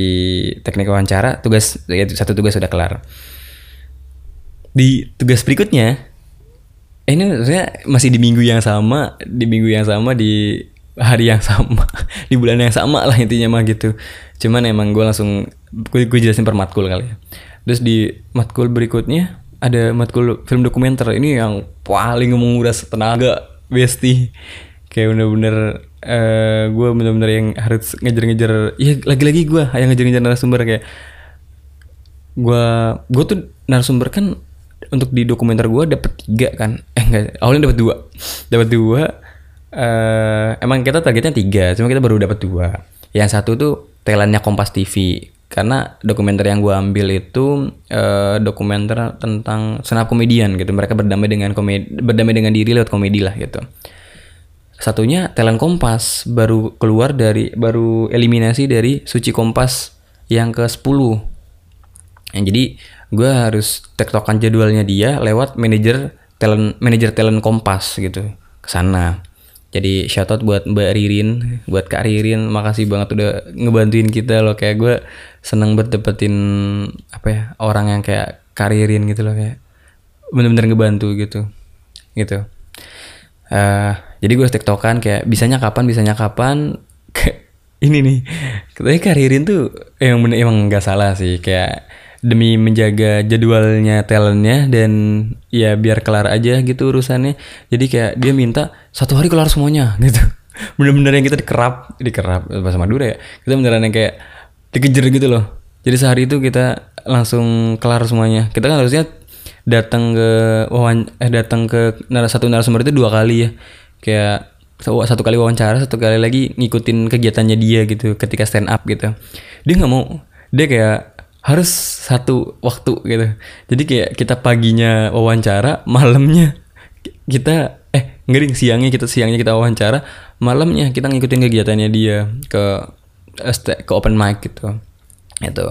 teknik wawancara tugas ya, satu tugas sudah kelar. Di tugas berikutnya eh, ini maksudnya masih di minggu yang sama di minggu yang sama di hari yang sama di bulan yang sama lah intinya mah gitu. Cuman emang gue langsung gue, gue jelasin per matkul kali ya. Terus di matkul berikutnya ada matkul film dokumenter ini yang paling menguras tenaga besti. Kayak bener-bener uh, eh, gue bener-bener yang harus ngejar-ngejar ya lagi-lagi gue yang ngejar-ngejar narasumber kayak gue gue tuh narasumber kan untuk di dokumenter gue dapet tiga kan. Eh enggak awalnya dapet dua. Dapet dua uh, emang kita targetnya tiga cuma kita baru dapet dua. Yang satu tuh Thailandnya Kompas TV karena dokumenter yang gue ambil itu uh, dokumenter tentang senap komedian gitu. Mereka berdamai dengan komedi berdamai dengan diri lewat komedi lah gitu. Satunya talent kompas baru keluar dari baru eliminasi dari suci kompas yang ke 10 yang jadi gue harus tektokan jadwalnya dia lewat manajer talent manajer talent kompas gitu ke sana jadi shoutout buat Mbak Ririn, buat Kak Ririn, makasih banget udah ngebantuin kita loh. Kayak gue seneng banget dapetin apa ya orang yang kayak Kak Ririn gitu loh kayak bener-bener ngebantu gitu, gitu. Uh, jadi gue tiktokan kayak bisanya kapan, bisanya kapan. ini nih, katanya Kak Ririn tuh emang bener emang nggak salah sih kayak demi menjaga jadwalnya talentnya dan ya biar kelar aja gitu urusannya. Jadi kayak dia minta satu hari kelar semuanya gitu. Bener-bener yang kita dikerap dikerap bahasa Madura ya. Kita beneran yang kayak dikejar gitu loh. Jadi sehari itu kita langsung kelar semuanya. Kita kan harusnya datang ke wawan eh datang ke satu narasumber itu dua kali ya. Kayak satu kali wawancara satu kali lagi ngikutin kegiatannya dia gitu ketika stand up gitu. Dia nggak mau. Dia kayak harus satu waktu gitu. Jadi kayak kita paginya wawancara, malamnya kita eh ngering siangnya kita siangnya kita wawancara, malamnya kita ngikutin kegiatannya dia ke ke open mic gitu. itu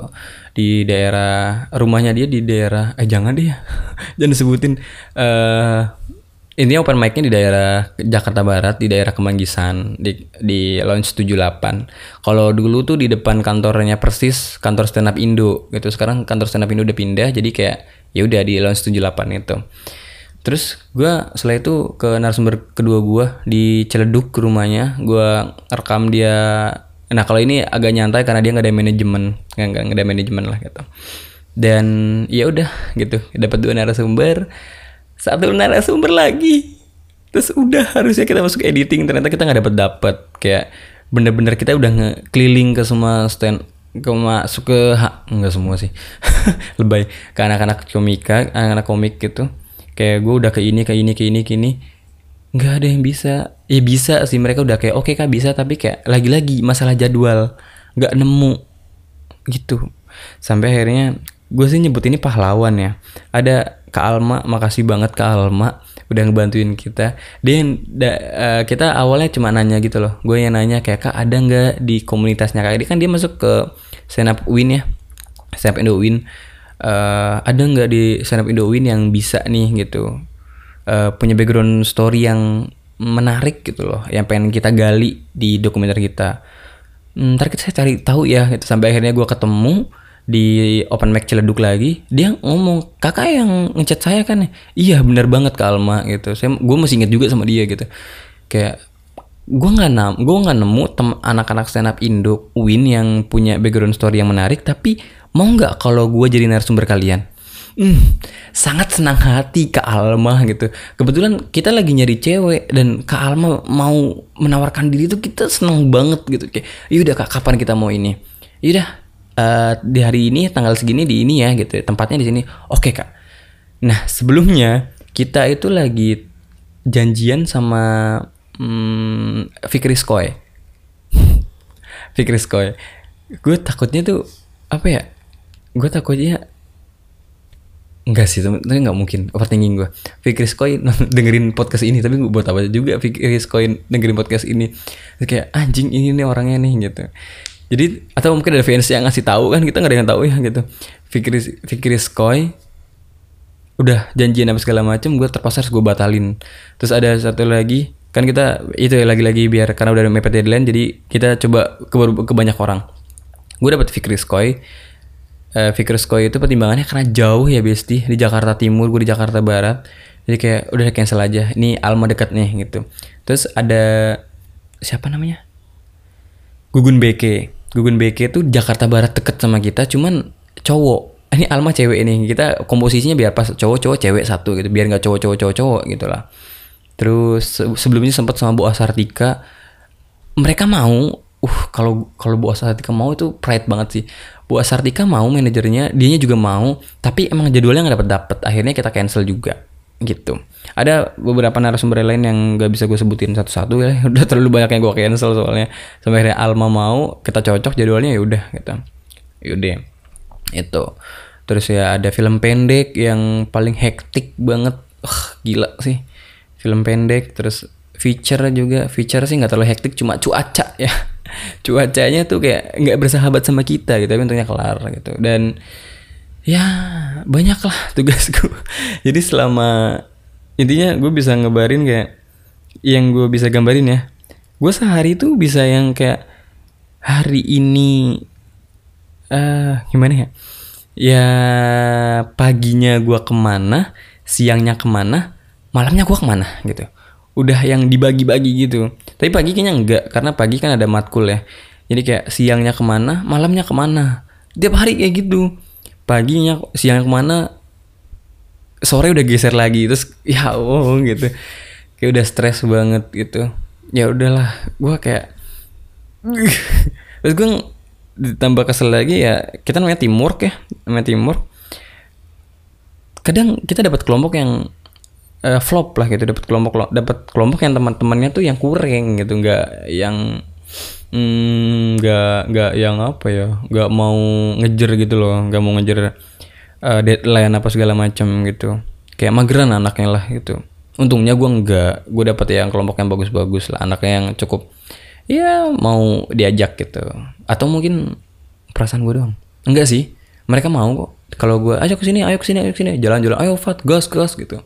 di daerah rumahnya dia di daerah eh jangan deh ya jangan disebutin eh ini open mic-nya di daerah Jakarta Barat di daerah Kemanggisan di di Lounge 78 kalau dulu tuh di depan kantornya persis kantor stand up Indo gitu. Sekarang kantor stand up Indo udah pindah jadi kayak ya udah di Lounge 78 itu. Terus gua setelah itu ke narasumber kedua gua di Ciledug rumahnya gua rekam dia. Nah kalau ini agak nyantai karena dia nggak ada manajemen, nggak ada manajemen lah gitu. Dan ya udah gitu, dapat dua narasumber, satu narasumber lagi, terus udah harusnya kita masuk editing, ternyata kita nggak dapat dapat kayak bener-bener kita udah ngekeliling ke semua stand ke masuk ke ha, enggak semua sih. Lebay ke anak-anak komika anak-anak komik gitu. Kayak gue udah ke ini ke ini ke ini ke ini. Nggak ada yang bisa. Ya bisa sih mereka udah kayak oke okay, kak bisa tapi kayak lagi-lagi masalah jadwal. Nggak nemu. Gitu. Sampai akhirnya gue sih nyebut ini pahlawan ya. Ada Kak Alma makasih banget Kak Alma udah ngebantuin kita. Dia da, uh, kita awalnya cuma nanya gitu loh. Gue yang nanya kayak kak ada nggak di komunitasnya? Kak dia kan dia masuk ke stand up win ya. Stand up Indo win. Uh, ada nggak di stand up Indo win yang bisa nih gitu uh, punya background story yang menarik gitu loh yang pengen kita gali di dokumenter kita? Hmm, ntar kita cari tahu ya gitu. Sampai akhirnya gue ketemu di open mic Ciledug lagi dia ngomong kakak yang ngechat saya kan iya bener banget Kak Alma gitu saya gue masih inget juga sama dia gitu kayak gue nggak nam gue nggak nemu tem anak-anak stand up Indo Win yang punya background story yang menarik tapi mau nggak kalau gue jadi narasumber kalian hmm, sangat senang hati Kak Alma gitu. Kebetulan kita lagi nyari cewek dan Kak Alma mau menawarkan diri itu kita senang banget gitu. Kayak, yaudah Kak, kapan kita mau ini? Yaudah, uh, di hari ini tanggal segini di ini ya gitu. Tempatnya di sini. Oke Kak. Nah sebelumnya kita itu lagi janjian sama hmm, Fikri Skoy. Fikri Skoy. Gue takutnya tuh apa ya? Gue takutnya Enggak sih, tapi nggak mungkin overthinking gue. Fikri Skoy dengerin podcast ini, tapi gue buat apa juga Fikri Skoy dengerin podcast ini. Terus kayak anjing ini nih orangnya nih gitu. Jadi atau mungkin ada fans yang ngasih tahu kan kita nggak ada yang tahu ya gitu. Fikri Fikri Skoy udah janjian apa segala macam gue terpaksa harus gue batalin. Terus ada satu lagi kan kita itu ya lagi-lagi biar karena udah mepet deadline jadi kita coba ke, ke banyak orang. Gue dapet Fikri Skoy uh, Fikri Skoy itu pertimbangannya karena jauh ya Besti di Jakarta Timur gue di Jakarta Barat jadi kayak udah cancel aja ini Alma dekat nih gitu terus ada siapa namanya Gugun Beke Gugun Beke tuh Jakarta Barat deket sama kita cuman cowok. Ini Alma cewek ini. Kita komposisinya biar pas cowok cowok cewek satu gitu. Biar nggak cowok cowok cowok cowok gitu lah. Terus sebelumnya sempat sama Bu Asartika. Mereka mau uh kalau kalau Bu Asartika mau itu pride banget sih. Bu Asartika mau manajernya dianya juga mau. Tapi emang jadwalnya nggak dapat dapat akhirnya kita cancel juga gitu ada beberapa narasumber lain yang nggak bisa gue sebutin satu-satu ya. Udah terlalu banyak yang gue cancel soalnya. Sampai akhirnya Alma mau kita cocok jadwalnya ya udah gitu. Yaudah itu. Terus ya ada film pendek yang paling hektik banget. Uh, gila sih. Film pendek terus feature juga. Feature sih nggak terlalu hektik cuma cuaca ya. Cuacanya tuh kayak nggak bersahabat sama kita gitu tapi untungnya kelar gitu. Dan ya banyak lah tugasku jadi selama intinya gue bisa ngebarin kayak yang gue bisa gambarin ya gue sehari tuh bisa yang kayak hari ini uh, gimana ya ya paginya gue ke mana siangnya ke mana malamnya gue ke mana gitu udah yang dibagi-bagi gitu. Tapi pagi kayaknya enggak karena pagi kan ada matkul ya. Jadi kayak siangnya ke mana, malamnya ke mana. Tiap hari kayak gitu. Paginya, siangnya ke mana, sore udah geser lagi terus ya oh gitu. Kayak udah stres banget gitu. Ya udahlah, gue kayak terus gue ditambah kesel lagi ya kita namanya teamwork ya namanya teamwork kadang kita dapat kelompok yang uh, flop lah gitu dapat kelompok dapat kelompok yang teman-temannya tuh yang kurang gitu nggak yang mm, nggak mm, nggak yang apa ya nggak mau ngejar gitu loh nggak mau ngejar uh, deadline apa segala macam gitu. Kayak mageran anaknya lah gitu. Untungnya gue nggak gue dapet yang kelompok yang bagus-bagus lah anaknya yang cukup ya mau diajak gitu. Atau mungkin perasaan gue doang. Enggak sih mereka mau kok. Kalau gue ayo ke sini ayo ke sini ayo ke sini. Jalan-jalan ayo fat gas gas gitu.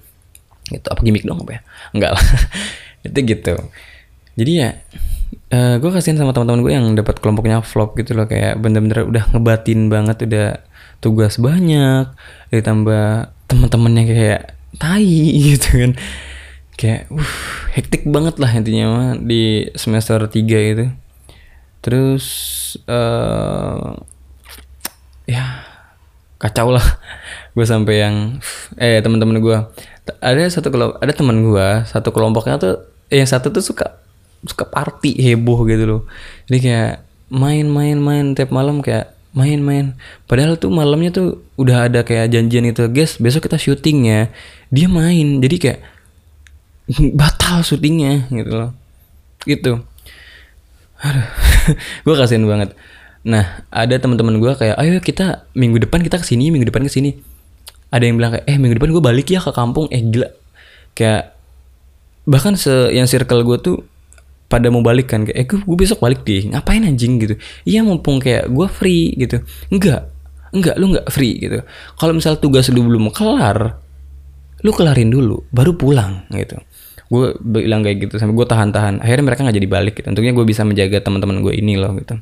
Gitu apa gimmick dong apa ya? Enggak lah. Itu gitu. Jadi ya uh, gue kasihan sama teman-teman gue yang dapat kelompoknya flop gitu loh. Kayak bener-bener udah ngebatin banget udah tugas banyak ditambah teman-temannya kayak tai gitu kan. Kayak uh, hektik banget lah intinya mah di semester 3 itu. Terus uh, ya kacau lah. Gue sampai yang eh teman-teman gue ada satu kelompok ada teman gue satu kelompoknya tuh yang satu tuh suka suka party heboh gitu loh. Jadi kayak main-main main tiap malam kayak main-main. Padahal tuh malamnya tuh udah ada kayak janjian itu guys besok kita syuting ya. Dia main jadi kayak batal syutingnya gitu loh. Gitu. Aduh gue kasihan banget. Nah, ada teman-teman gue kayak, ayo kita minggu depan kita ke sini, minggu depan ke sini. Ada yang bilang kayak, eh minggu depan gue balik ya ke kampung. Eh gila, kayak bahkan se yang circle gue tuh pada mau balik kan kayak, eh gue, besok balik deh, ngapain anjing? Gitu. Iya mumpung kayak gue free gitu. Enggak, enggak lu enggak free gitu. Kalau misal tugas lu belum kelar, lu kelarin dulu, baru pulang gitu. Gue bilang kayak gitu sampai gue tahan-tahan. Akhirnya mereka nggak jadi balik gitu. Untungnya gue bisa menjaga teman-teman gue ini loh gitu.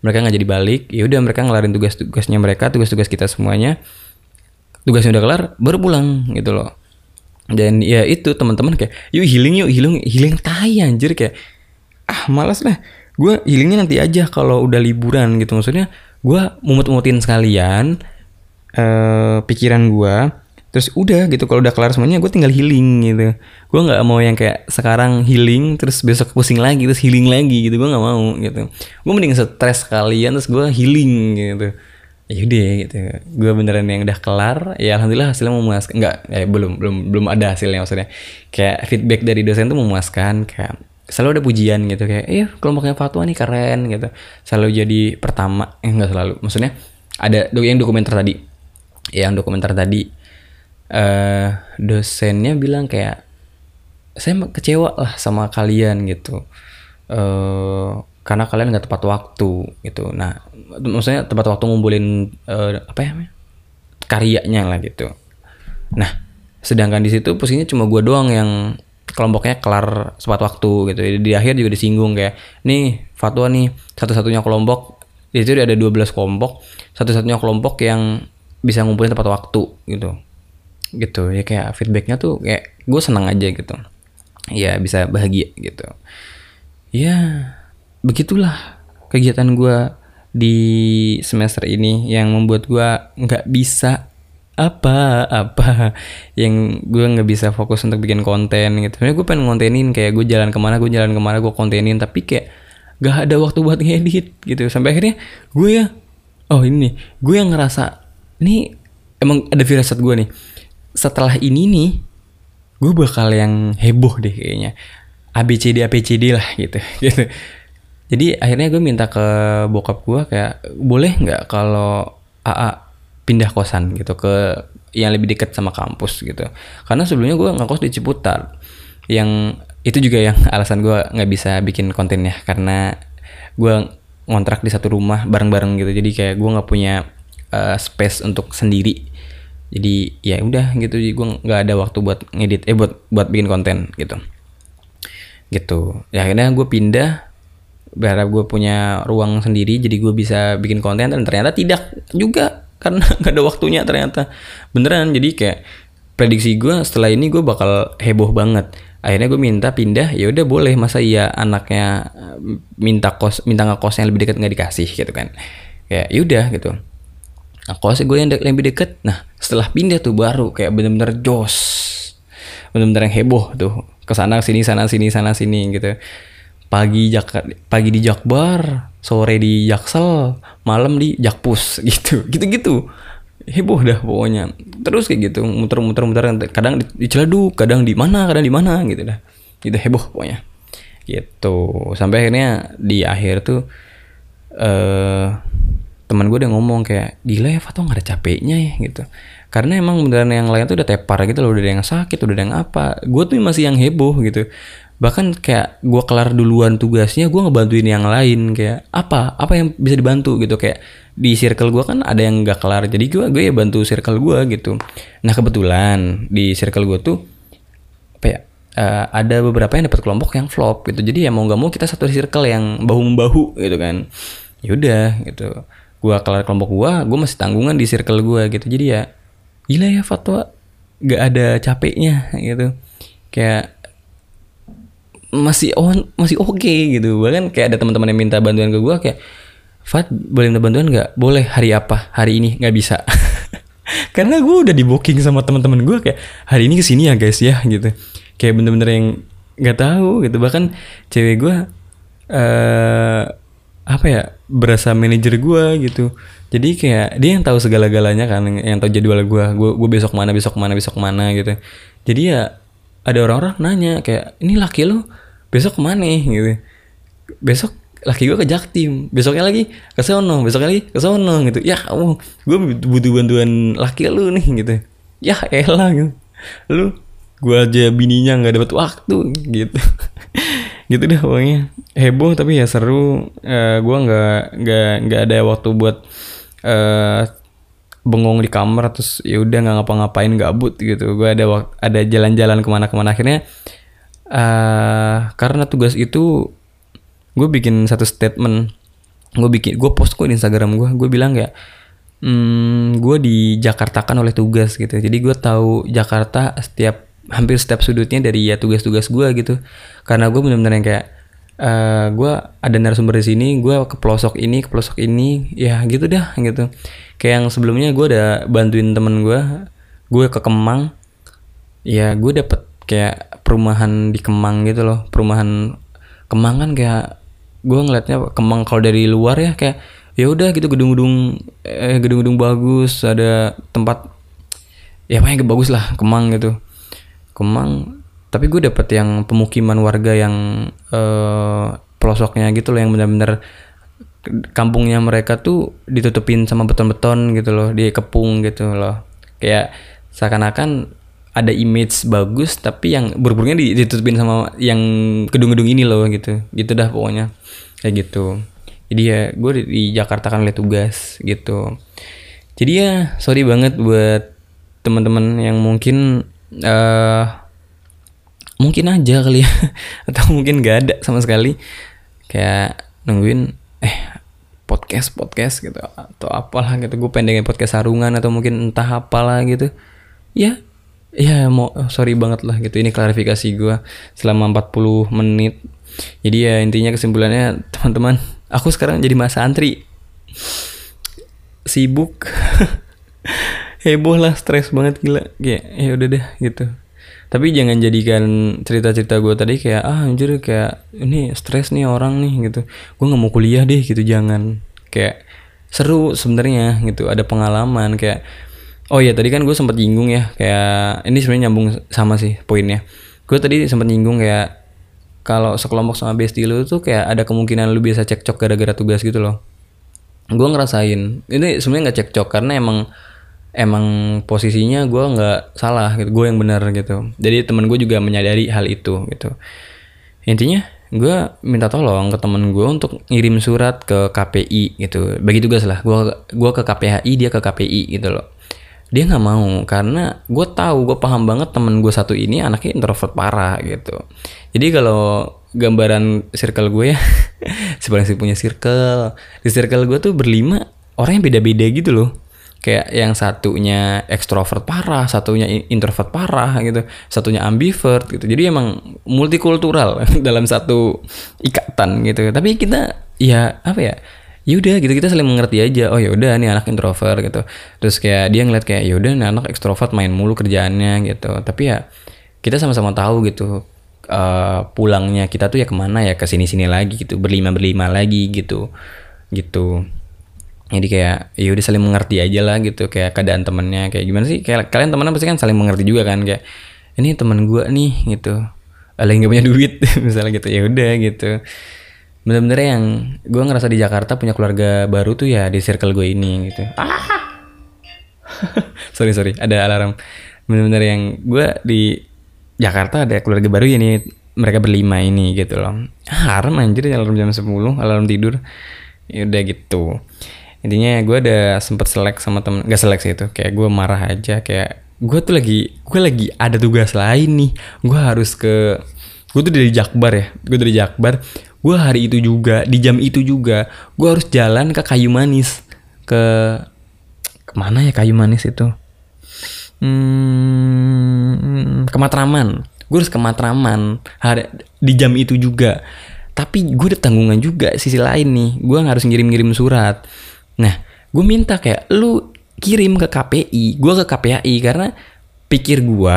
Mereka nggak jadi balik ya udah mereka ngelarin tugas-tugasnya mereka tugas-tugas kita semuanya. Tugasnya udah kelar baru pulang gitu loh. Dan ya itu teman-teman kayak yuk healing yuk healing healing tai anjir kayak ah malas lah gue healingnya nanti aja kalau udah liburan gitu. Maksudnya gue mumut-mutin sekalian uh, pikiran gue terus udah gitu kalau udah kelar semuanya gue tinggal healing gitu. Gue nggak mau yang kayak sekarang healing terus besok pusing lagi terus healing lagi gitu. Gue nggak mau gitu. Gue mending stres sekalian terus gue healing gitu. Ya udah gitu. Gue beneran yang udah kelar ya alhamdulillah hasilnya memuaskan. Nggak eh belum belum belum ada hasilnya maksudnya. Kayak feedback dari dosen tuh memuaskan kayak selalu ada pujian gitu kayak iya kelompoknya fatwa nih keren gitu. Selalu jadi pertama eh nggak selalu maksudnya ada yang dokumenter tadi. Yang dokumenter tadi uh, dosennya bilang kayak saya kecewa lah sama kalian gitu. Uh, karena kalian nggak tepat waktu gitu. Nah maksudnya tepat waktu ngumpulin uh, apa ya karyanya lah gitu. Nah sedangkan di situ posisinya cuma gue doang yang kelompoknya kelar tepat waktu gitu. Di akhir juga disinggung kayak nih fatwa nih satu-satunya kelompok. Di situ ada 12 kelompok satu-satunya kelompok yang bisa ngumpulin tepat waktu gitu. Gitu. Ya kayak feedbacknya tuh kayak gue senang aja gitu. Ya bisa bahagia gitu. Ya begitulah kegiatan gue di semester ini yang membuat gue nggak bisa apa apa? Yang gue nggak bisa fokus untuk bikin konten gitu. Sebenarnya gue pengen kontenin kayak gue jalan ke mana gue jalan ke mana gue kontenin tapi kayak gak ada waktu buat ngedit gitu. Sampai akhirnya gue ya oh ini nih gue yang ngerasa ini emang ada firasat gue nih. Setelah ini nih gue bakal yang heboh deh kayaknya. ABCD ABCD lah gitu gitu. Jadi akhirnya gue minta ke bokap gue kayak boleh nggak kalau AA pindah kosan gitu ke yang lebih dekat sama kampus gitu. Karena sebelumnya gue ngekos di Ciputat. Yang itu juga yang alasan gue nggak bisa bikin kontennya. Karena gue ngontrak di satu rumah bareng-bareng gitu. Jadi kayak gue nggak punya uh, space untuk sendiri. Jadi ya udah gitu. Jadi gue nggak ada waktu buat ngedit eh buat buat bikin konten gitu. Gitu. Ya akhirnya gue pindah. Berharap gue punya ruang sendiri. Jadi gue bisa bikin konten. Dan ternyata tidak juga karena gak ada waktunya ternyata. Beneran jadi kayak prediksi gue setelah ini gue bakal heboh banget. Akhirnya gue minta pindah ya udah boleh masa iya anaknya minta kos minta ngekos yang lebih dekat nggak dikasih gitu kan. Ya yaudah gitu. Nah sih gue yang de lebih deket, nah setelah pindah tuh baru kayak bener-bener jos, bener-bener yang heboh tuh. Ke sana sini sana sini sana sini gitu. Pagi Jak pagi di Jakbar, sore di Jaksel, malam di Jakpus gitu, gitu-gitu. Heboh dah pokoknya. Terus kayak gitu muter-muter muter kadang di, Ciledug kadang di mana kadang di mana gitu dah. Gitu heboh pokoknya. Gitu. Sampai akhirnya di akhir tuh eh uh, teman gue udah ngomong kayak gila ya Fatwa gak ada capeknya ya gitu. Karena emang beneran yang lain tuh udah tepar gitu loh udah ada yang sakit udah ada yang apa. Gue tuh masih yang heboh gitu bahkan kayak gue kelar duluan tugasnya gue ngebantuin yang lain kayak apa? Apa yang bisa dibantu? Gitu kayak di circle gue kan ada yang gak kelar jadi gue gue ya bantu circle gue gitu. Nah kebetulan di circle gue tuh apa ya uh, ada beberapa yang dapat kelompok yang flop gitu. Jadi ya mau nggak mau kita satu circle yang bahu membahu gitu kan. Yaudah gitu. Gue kelar kelompok gue gue masih tanggungan di circle gue gitu. Jadi ya gila ya fatwa gak ada capeknya gitu. Kayak masih on masih oke okay, gitu. Bahkan kayak ada teman-teman yang minta bantuan ke gue kayak Fat boleh minta bantuan nggak? Boleh hari apa? Hari ini nggak bisa. Karena gue udah di booking sama teman-teman gue kayak hari ini ke sini ya guys ya gitu. Kayak bener-bener yang nggak tahu gitu. Bahkan cewek gue uh, apa ya berasa manajer gue gitu. Jadi kayak dia yang tahu segala-galanya kan yang tahu jadwal gue gue besok mana besok mana besok mana gitu. Jadi ya ada orang-orang nanya kayak ini laki lu besok ke mana gitu. Besok laki gue ke Jaktim besoknya lagi ke sono besoknya lagi ke sono gitu. Ya oh, gue butuh bantuan laki lu nih gitu. Ya elah gitu. Lu gue aja bininya nggak dapat waktu gitu. Gitu deh pokoknya. Heboh tapi ya seru. Uh, eh, gue nggak nggak nggak ada waktu buat uh, bengong di kamar terus ya udah nggak ngapa-ngapain gabut gitu. Gue ada waktu ada jalan-jalan ke mana-kemana. Akhirnya uh, karena tugas itu gue bikin satu statement. Gue bikin gue post kok di Instagram gue gue bilang kayak hmm, gue di Jakarta kan oleh tugas gitu. Jadi gue tahu Jakarta setiap hampir setiap sudutnya dari ya tugas-tugas gue gitu. Karena gue benar-benar yang kayak uh, eh, gue ada narasumber di sini gue ke pelosok ini ke pelosok ini. Ya gitu dah gitu. Kayak yang sebelumnya gue udah bantuin temen gue gue ke Kemang. Ya gue dapet kayak perumahan di Kemang gitu loh perumahan Kemang kan kayak gue ngeliatnya Kemang kalau dari luar ya kayak ya udah gitu gedung-gedung eh, gedung-gedung bagus ada tempat ya pokoknya bagus lah Kemang gitu. Kemang tapi gue dapet yang pemukiman warga yang uh, pelosoknya gitu loh yang benar-benar kampungnya mereka tuh ditutupin sama beton-beton gitu loh di kepung gitu loh. Kayak seakan-akan ada image bagus tapi yang burburnya ditutupin sama yang gedung-gedung ini loh gitu. Gitu dah pokoknya. Kayak gitu. Jadi ya gue di, di Jakarta kan lihat tugas gitu. Jadi ya sorry banget buat teman-teman yang mungkin uh, mungkin aja kali ya. Atau mungkin gak ada sama sekali. Kayak nungguin eh podcast podcast gitu. Atau apalah gitu. Gue pendengin podcast sarungan atau mungkin entah apalah gitu. Ya ya mau sorry banget lah gitu. Ini klarifikasi gue selama 40 menit. Jadi ya intinya kesimpulannya teman-teman aku sekarang jadi masa antri. Sibuk. Heboh lah stres banget gila. Kayak ya udah deh gitu tapi jangan jadikan cerita-cerita gue tadi kayak ah anjir kayak ini stres nih orang nih gitu. Gue nggak mau kuliah deh gitu. Jangan. Kayak seru sebenarnya gitu. Ada pengalaman kayak oh ya tadi kan gue sempat nyinggung ya kayak ini sebenarnya nyambung sama sih poinnya. Gue tadi sempat nyinggung kayak kalau sekelompok sama bestie lu tuh kayak ada kemungkinan lu bisa cekcok gara-gara tugas gitu loh. Gue ngerasain ini sebenarnya nggak cekcok karena emang emang posisinya gue nggak salah gitu gue yang benar gitu. Jadi temen gue juga menyadari hal itu gitu. Intinya gue minta tolong ke temen gue untuk ngirim surat ke KPI gitu. Bagi tugas lah gue gua ke KPHI dia ke KPI gitu loh. Dia nggak mau karena gue tahu gue paham banget temen gue satu ini anaknya introvert parah gitu. Jadi kalau gambaran circle gue ya sebenarnya punya circle di circle gue tuh berlima orang yang beda-beda gitu loh kayak yang satunya ekstrovert parah, satunya introvert parah gitu, satunya ambivert gitu. Jadi emang multikultural dalam satu ikatan gitu. Tapi kita ya apa ya? Yaudah gitu kita saling mengerti aja. Oh yaudah nih anak introvert gitu. Terus kayak dia ngeliat kayak yaudah nih anak ekstrovert main mulu kerjaannya gitu. Tapi ya kita sama-sama tahu gitu. Uh, pulangnya kita tuh ya ke mana ya ke sini-sini lagi gitu berlima berlima lagi gitu gitu jadi kayak ya udah saling mengerti aja lah gitu kayak keadaan temennya kayak gimana sih? Kayak kalian temenan pasti kan saling mengerti juga kan kayak ini teman gue nih gitu. Ada yang gak punya duit misalnya gitu ya udah gitu. Bener-bener yang gue ngerasa di Jakarta punya keluarga baru tuh ya di circle gue ini gitu. Ah sorry sorry ada alarm. Bener-bener yang gue di Jakarta ada keluarga baru ya nih mereka berlima ini gitu loh. Haram anjir alarm jam 10 alarm tidur. Ya udah gitu intinya gue ada sempet selek sama temen gak selek sih itu kayak gue marah aja kayak gue tuh lagi gue lagi ada tugas lain nih. Gue harus ke gue tuh dari Jakbar ya gue dari Jakbar. Gue hari itu juga di jam itu juga gue harus jalan ke kayu manis. Ke ke mana ya kayu manis itu? Hmm, ke Matraman. Gue harus ke Matraman hari di jam itu juga. Tapi gue ada tanggungan juga sisi lain nih gue harus ngirim-ngirim surat nah gue minta kayak lu kirim ke KPI gue ke KPI karena pikir gue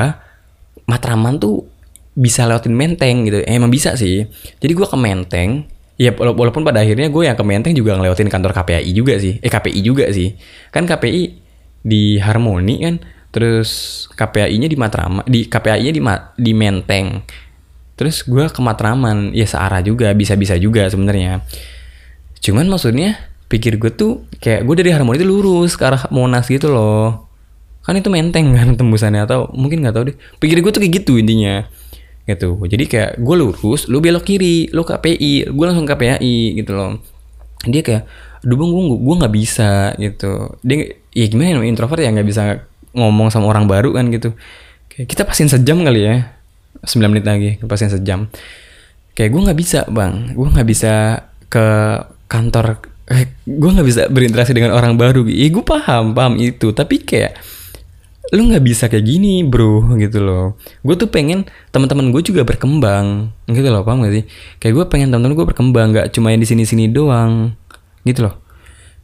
Matraman tuh bisa lewatin Menteng gitu. Eh, emang bisa sih. Jadi gue ke Menteng. Ya wala- walaupun pada akhirnya gue yang ke Menteng juga ngelewatin kantor KPI juga sih. Eh KPI juga sih. Kan KPI di Harmoni kan terus KPI-nya di Matraman di KPI-nya di Ma- di Menteng. Terus gue ke Matraman. Ya searah juga bisa-bisa juga sebenarnya. Cuman maksudnya pikir gue tuh kayak gue dari Harmoni itu lurus ke arah Monas gitu loh. Kan itu menteng kan tembusannya atau mungkin nggak tahu deh. Pikir gue tuh kayak gitu intinya. Gitu. Jadi kayak gue lurus lu belok kiri lu KPI gue langsung KPI gitu loh. Dia kayak aduh bang gue gue nggak bisa gitu. Dia ya gimana ya introvert ya nggak bisa ngomong sama orang baru kan gitu. Kayak kita pasin sejam kali ya 9 menit lagi pasin sejam. Kayak gue nggak bisa bang. Gue nggak bisa ke kantor eh, gue nggak bisa berinteraksi dengan orang baru ya gue paham paham itu. Tapi kayak lu nggak bisa kayak gini bro gitu loh. Gue tuh pengen teman-teman gue juga berkembang gitu loh paham gak sih? Kayak gue pengen teman-teman gue berkembang nggak cuma yang di sini-sini doang gitu loh.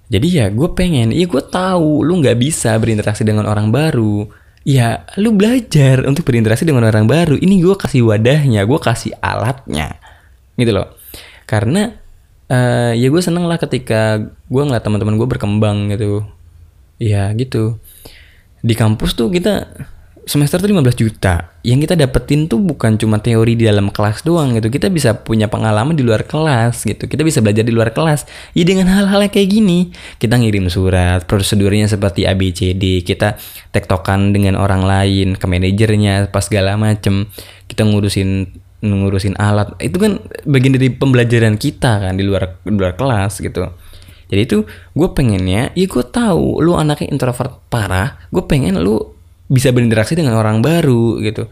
Jadi ya gue pengen iya gue tahu lu nggak bisa berinteraksi dengan orang baru. Ya lu belajar untuk berinteraksi dengan orang baru. Ini gue kasih wadahnya gue kasih alatnya gitu loh. Karena eh, ya gue seneng lah ketika gue ngeliat teman-teman gue berkembang gitu ya gitu di kampus tuh kita semester tuh 15 juta. Yang kita dapetin tuh bukan cuma teori di dalam kelas doang gitu. Kita bisa punya pengalaman di luar kelas gitu. Kita bisa belajar di luar kelas. Ya dengan hal-hal kayak gini. Kita ngirim surat, prosedurnya seperti ABCD. Kita tektokan dengan orang lain, ke manajernya, pas segala macem. Kita ngurusin ngurusin alat. Itu kan bagian dari pembelajaran kita kan di luar di luar kelas gitu. Jadi itu gue pengennya, ya gue tahu lu anaknya introvert parah, gue pengen lu bisa berinteraksi dengan orang baru gitu.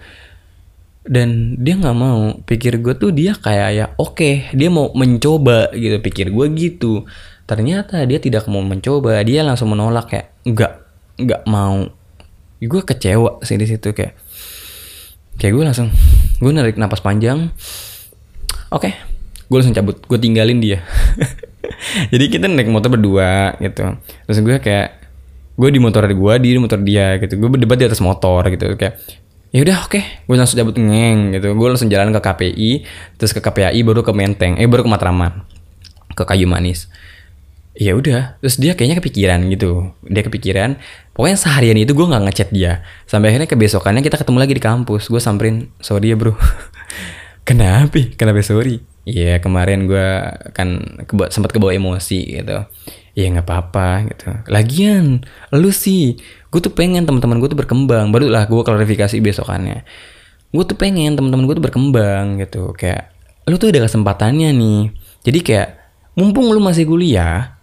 Dan dia nggak mau, pikir gue tuh dia kayak ya oke, dia mau mencoba gitu, pikir gue gitu. Ternyata dia tidak mau mencoba, dia langsung menolak kayak nggak nggak mau. Gue kecewa sih di situ kayak kayak gue langsung gue narik napas panjang. Oke, gue langsung cabut, gue tinggalin dia. jadi kita naik motor berdua gitu. Terus gue kayak gue di motor gue dia di motor dia gitu. Gue berdebat di atas motor gitu. Kayak ya udah oke. Gue langsung cabut ngeng gitu. Gue langsung jalan ke KPI terus ke KPI baru ke Menteng eh baru ke Matraman ke Kayu Manis. Ya udah terus dia kayaknya kepikiran gitu. Dia kepikiran pokoknya seharian itu gue nggak ngechat dia sampai akhirnya kebesokannya kita ketemu lagi di kampus gue samperin sorry ya bro kenapa kenapa sorry Iya kemarin gue kan keba sempat kebawa emosi gitu. Iya nggak apa-apa gitu. Lagian lu sih, gue tuh pengen teman-teman gue tuh berkembang. Barulah gue klarifikasi besokannya. Gue tuh pengen teman-teman gue tuh berkembang gitu. Kayak lu tuh ada kesempatannya nih. Jadi kayak mumpung lu masih kuliah,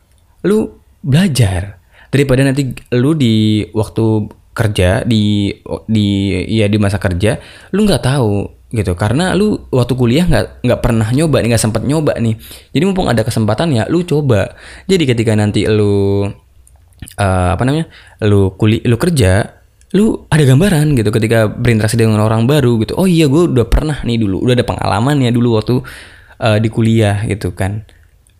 lu belajar daripada nanti lu di waktu kerja di di ya di masa kerja lu nggak tahu gitu. Karena lu waktu kuliah nggak nggak pernah nyoba nggak sempat nyoba nih. Jadi mumpung ada kesempatan ya lu coba. Jadi ketika nanti lu uh, apa namanya lu kuli lu kerja lu ada gambaran gitu ketika berinteraksi dengan orang baru gitu. Oh iya gue udah pernah nih dulu udah ada pengalaman ya dulu waktu uh, di kuliah gitu kan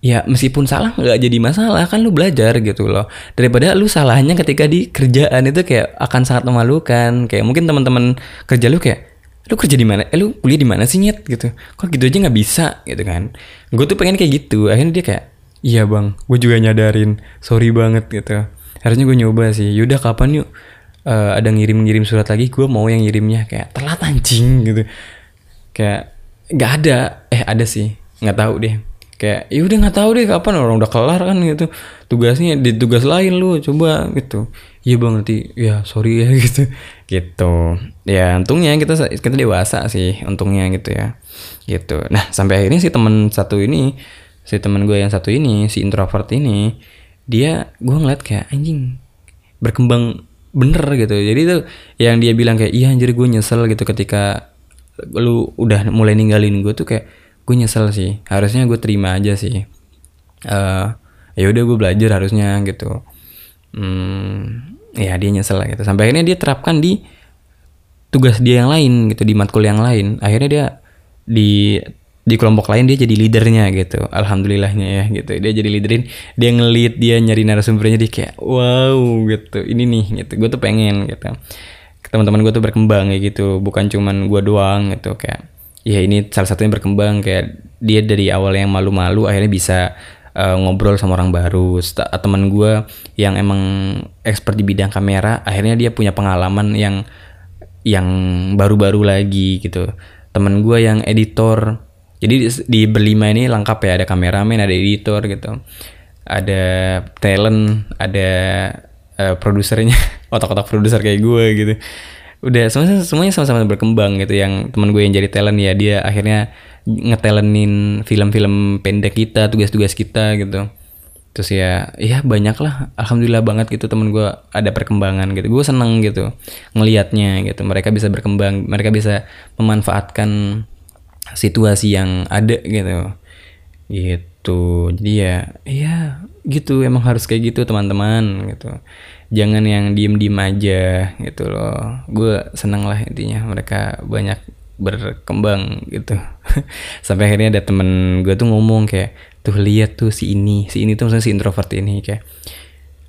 ya meskipun salah nggak jadi masalah kan lu belajar gitu loh daripada lu salahnya ketika di kerjaan itu kayak akan sangat memalukan kayak mungkin teman-teman kerja lu kayak lu kerja di mana? Eh lu kuliah di mana sih nyet gitu? Kok gitu aja nggak bisa gitu kan? Gue tuh pengen kayak gitu. Akhirnya dia kayak, iya bang, gue juga nyadarin, sorry banget gitu. Harusnya gue nyoba sih. Yaudah kapan yuk? Uh, ada ngirim-ngirim surat lagi, gue mau yang ngirimnya kayak telat anjing gitu. Kayak nggak ada, eh ada sih, nggak tahu deh. Kayak ya udah nggak tahu deh kapan orang udah kelar kan gitu. Tugasnya di tugas lain lu coba gitu. Iya bang nanti ya sorry ya gitu. Gitu. Ya untungnya kita kita dewasa sih untungnya gitu ya. Gitu. Nah sampai akhirnya si teman satu ini si teman gue yang satu ini si introvert ini dia gue ngeliat kayak anjing berkembang bener gitu. Jadi tuh yang dia bilang kayak iya anjir gue nyesel gitu ketika lu udah mulai ninggalin gue tuh kayak gue nyesel sih. Harusnya gue terima aja sih. Uh, ya udah gue belajar harusnya gitu. Hmm, ya dia nyesel lah gitu. Sampai akhirnya dia terapkan di tugas dia yang lain gitu di matkul yang lain. Akhirnya dia di di kelompok lain dia jadi leadernya gitu. Alhamdulillahnya ya gitu. Dia jadi leaderin. Dia ngelit dia nyari narasumbernya. Dia kayak wow gitu. Ini nih gitu. Gue tuh pengen gitu. Teman-teman gue tuh berkembang kayak gitu. Bukan cuman gue doang gitu kayak ya ini salah satunya berkembang kayak dia dari awal yang malu-malu akhirnya bisa uh, ngobrol sama orang baru teman gue yang emang expert di bidang kamera akhirnya dia punya pengalaman yang yang baru-baru lagi gitu teman gue yang editor jadi di, di berlima ini lengkap ya, ada kameramen, ada editor gitu. Ada talent, ada uh, produsernya, otak-otak produser kayak gue gitu. Udah semuanya semuanya sama-sama berkembang gitu. Yang teman gue yang jadi talent ya dia akhirnya ngetelenin film-film pendek kita, tugas-tugas kita gitu. Terus ya, ya banyak lah. Alhamdulillah banget gitu temen gue ada perkembangan gitu. Gue seneng gitu ngelihatnya gitu. Mereka bisa berkembang, mereka bisa memanfaatkan situasi yang ada gitu gitu jadi ya ya gitu emang harus kayak gitu teman-teman gitu jangan yang diem diem aja gitu loh. Gue seneng lah intinya mereka banyak berkembang gitu. Sampai akhirnya ada temen gue tuh ngomong kayak tuh lihat tuh si ini. Si ini tuh maksudnya si introvert ini. Kayak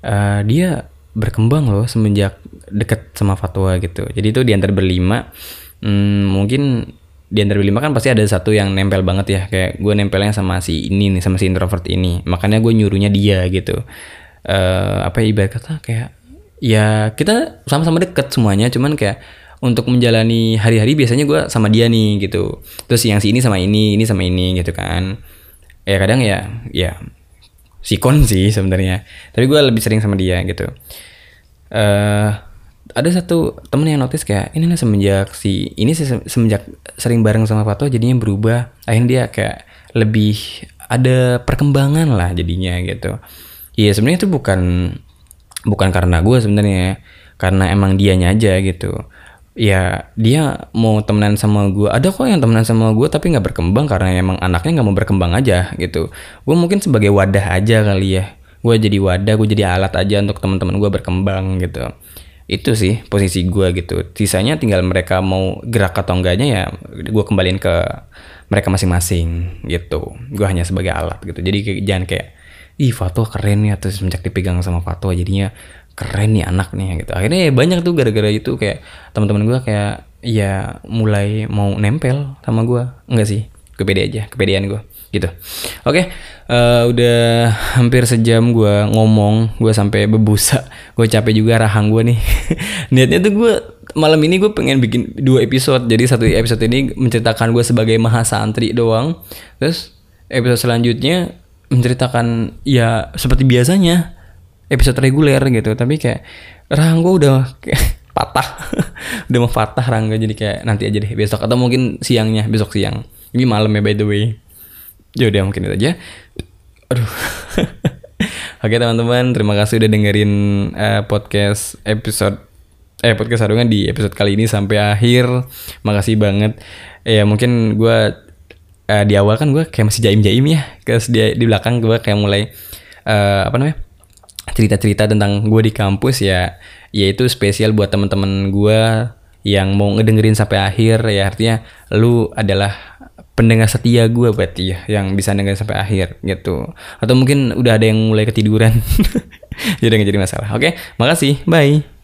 uh, dia berkembang loh semenjak deket sama fatwa gitu. Jadi itu diantar berlima hmm, mungkin di antara berlima kan pasti ada satu yang nempel banget ya. Kayak gue nempelnya sama si ini nih sama si introvert ini. Makanya gue nyuruhnya dia gitu. Uh, apa ibarat kata kayak ya kita sama-sama deket semuanya cuman kayak untuk menjalani hari-hari biasanya gue sama dia nih gitu. Terus yang si ini sama ini ini sama ini gitu kan. Ya kadang ya ya sikon sih sebenarnya. Tapi gue lebih sering sama dia gitu. Eh uh, ada satu temen yang notice kayak ini nih semenjak si ini semenjak sering bareng sama Pato jadinya berubah. Akhirnya dia kayak lebih ada perkembangan lah jadinya gitu. Iya sebenarnya itu bukan bukan karena gue sebenarnya karena emang dianya aja gitu. Ya dia mau temenan sama gue ada kok yang temenan sama gue tapi nggak berkembang karena emang anaknya nggak mau berkembang aja gitu. Gue mungkin sebagai wadah aja kali ya. Gue jadi wadah gue jadi alat aja untuk teman-teman gue berkembang gitu. Itu sih posisi gue gitu. Sisanya tinggal mereka mau gerak atau enggaknya ya gue kembaliin ke mereka masing-masing gitu. Gue hanya sebagai alat gitu. Jadi jangan kayak ih Fatwa keren ya terus semenjak dipegang sama Fatwa jadinya keren nih anak nih gitu. Akhirnya ya banyak tuh gara-gara itu kayak teman-teman gue kayak ya mulai mau nempel sama gue enggak sih kepede aja kepedean gue gitu. Oke okay, uh, eh, udah hampir sejam gue ngomong gue sampai bebusa gue capek juga rahang gue nih. Niatnya tuh gue malam ini gue pengen bikin dua episode. Jadi satu episode ini menceritakan gue sebagai mahasantri doang. Terus episode selanjutnya menceritakan ya seperti biasanya episode reguler gitu. Tapi kayak rahang gue udah kayak patah. Udah mau patah rangga jadi kayak nanti aja deh besok. Atau mungkin siangnya besok siang. Ini malam ya by the way. Ya udah mungkin itu aja. Aduh. Oke teman-teman, terima kasih udah dengerin uh, podcast episode eh podcast sarungan di episode kali ini sampai akhir. Makasih banget. Ya mungkin gue uh, di awal kan gue kayak masih jaim-jaim ya. Terus di, di belakang gue kayak mulai uh, apa namanya? cerita-cerita tentang gue di kampus ya. Yaitu spesial buat teman-teman gue yang mau ngedengerin sampai akhir ya artinya lu adalah pendengar setia gue berarti ya yang bisa dengar sampai akhir gitu atau mungkin udah ada yang mulai ketiduran jadi nggak jadi masalah oke makasih bye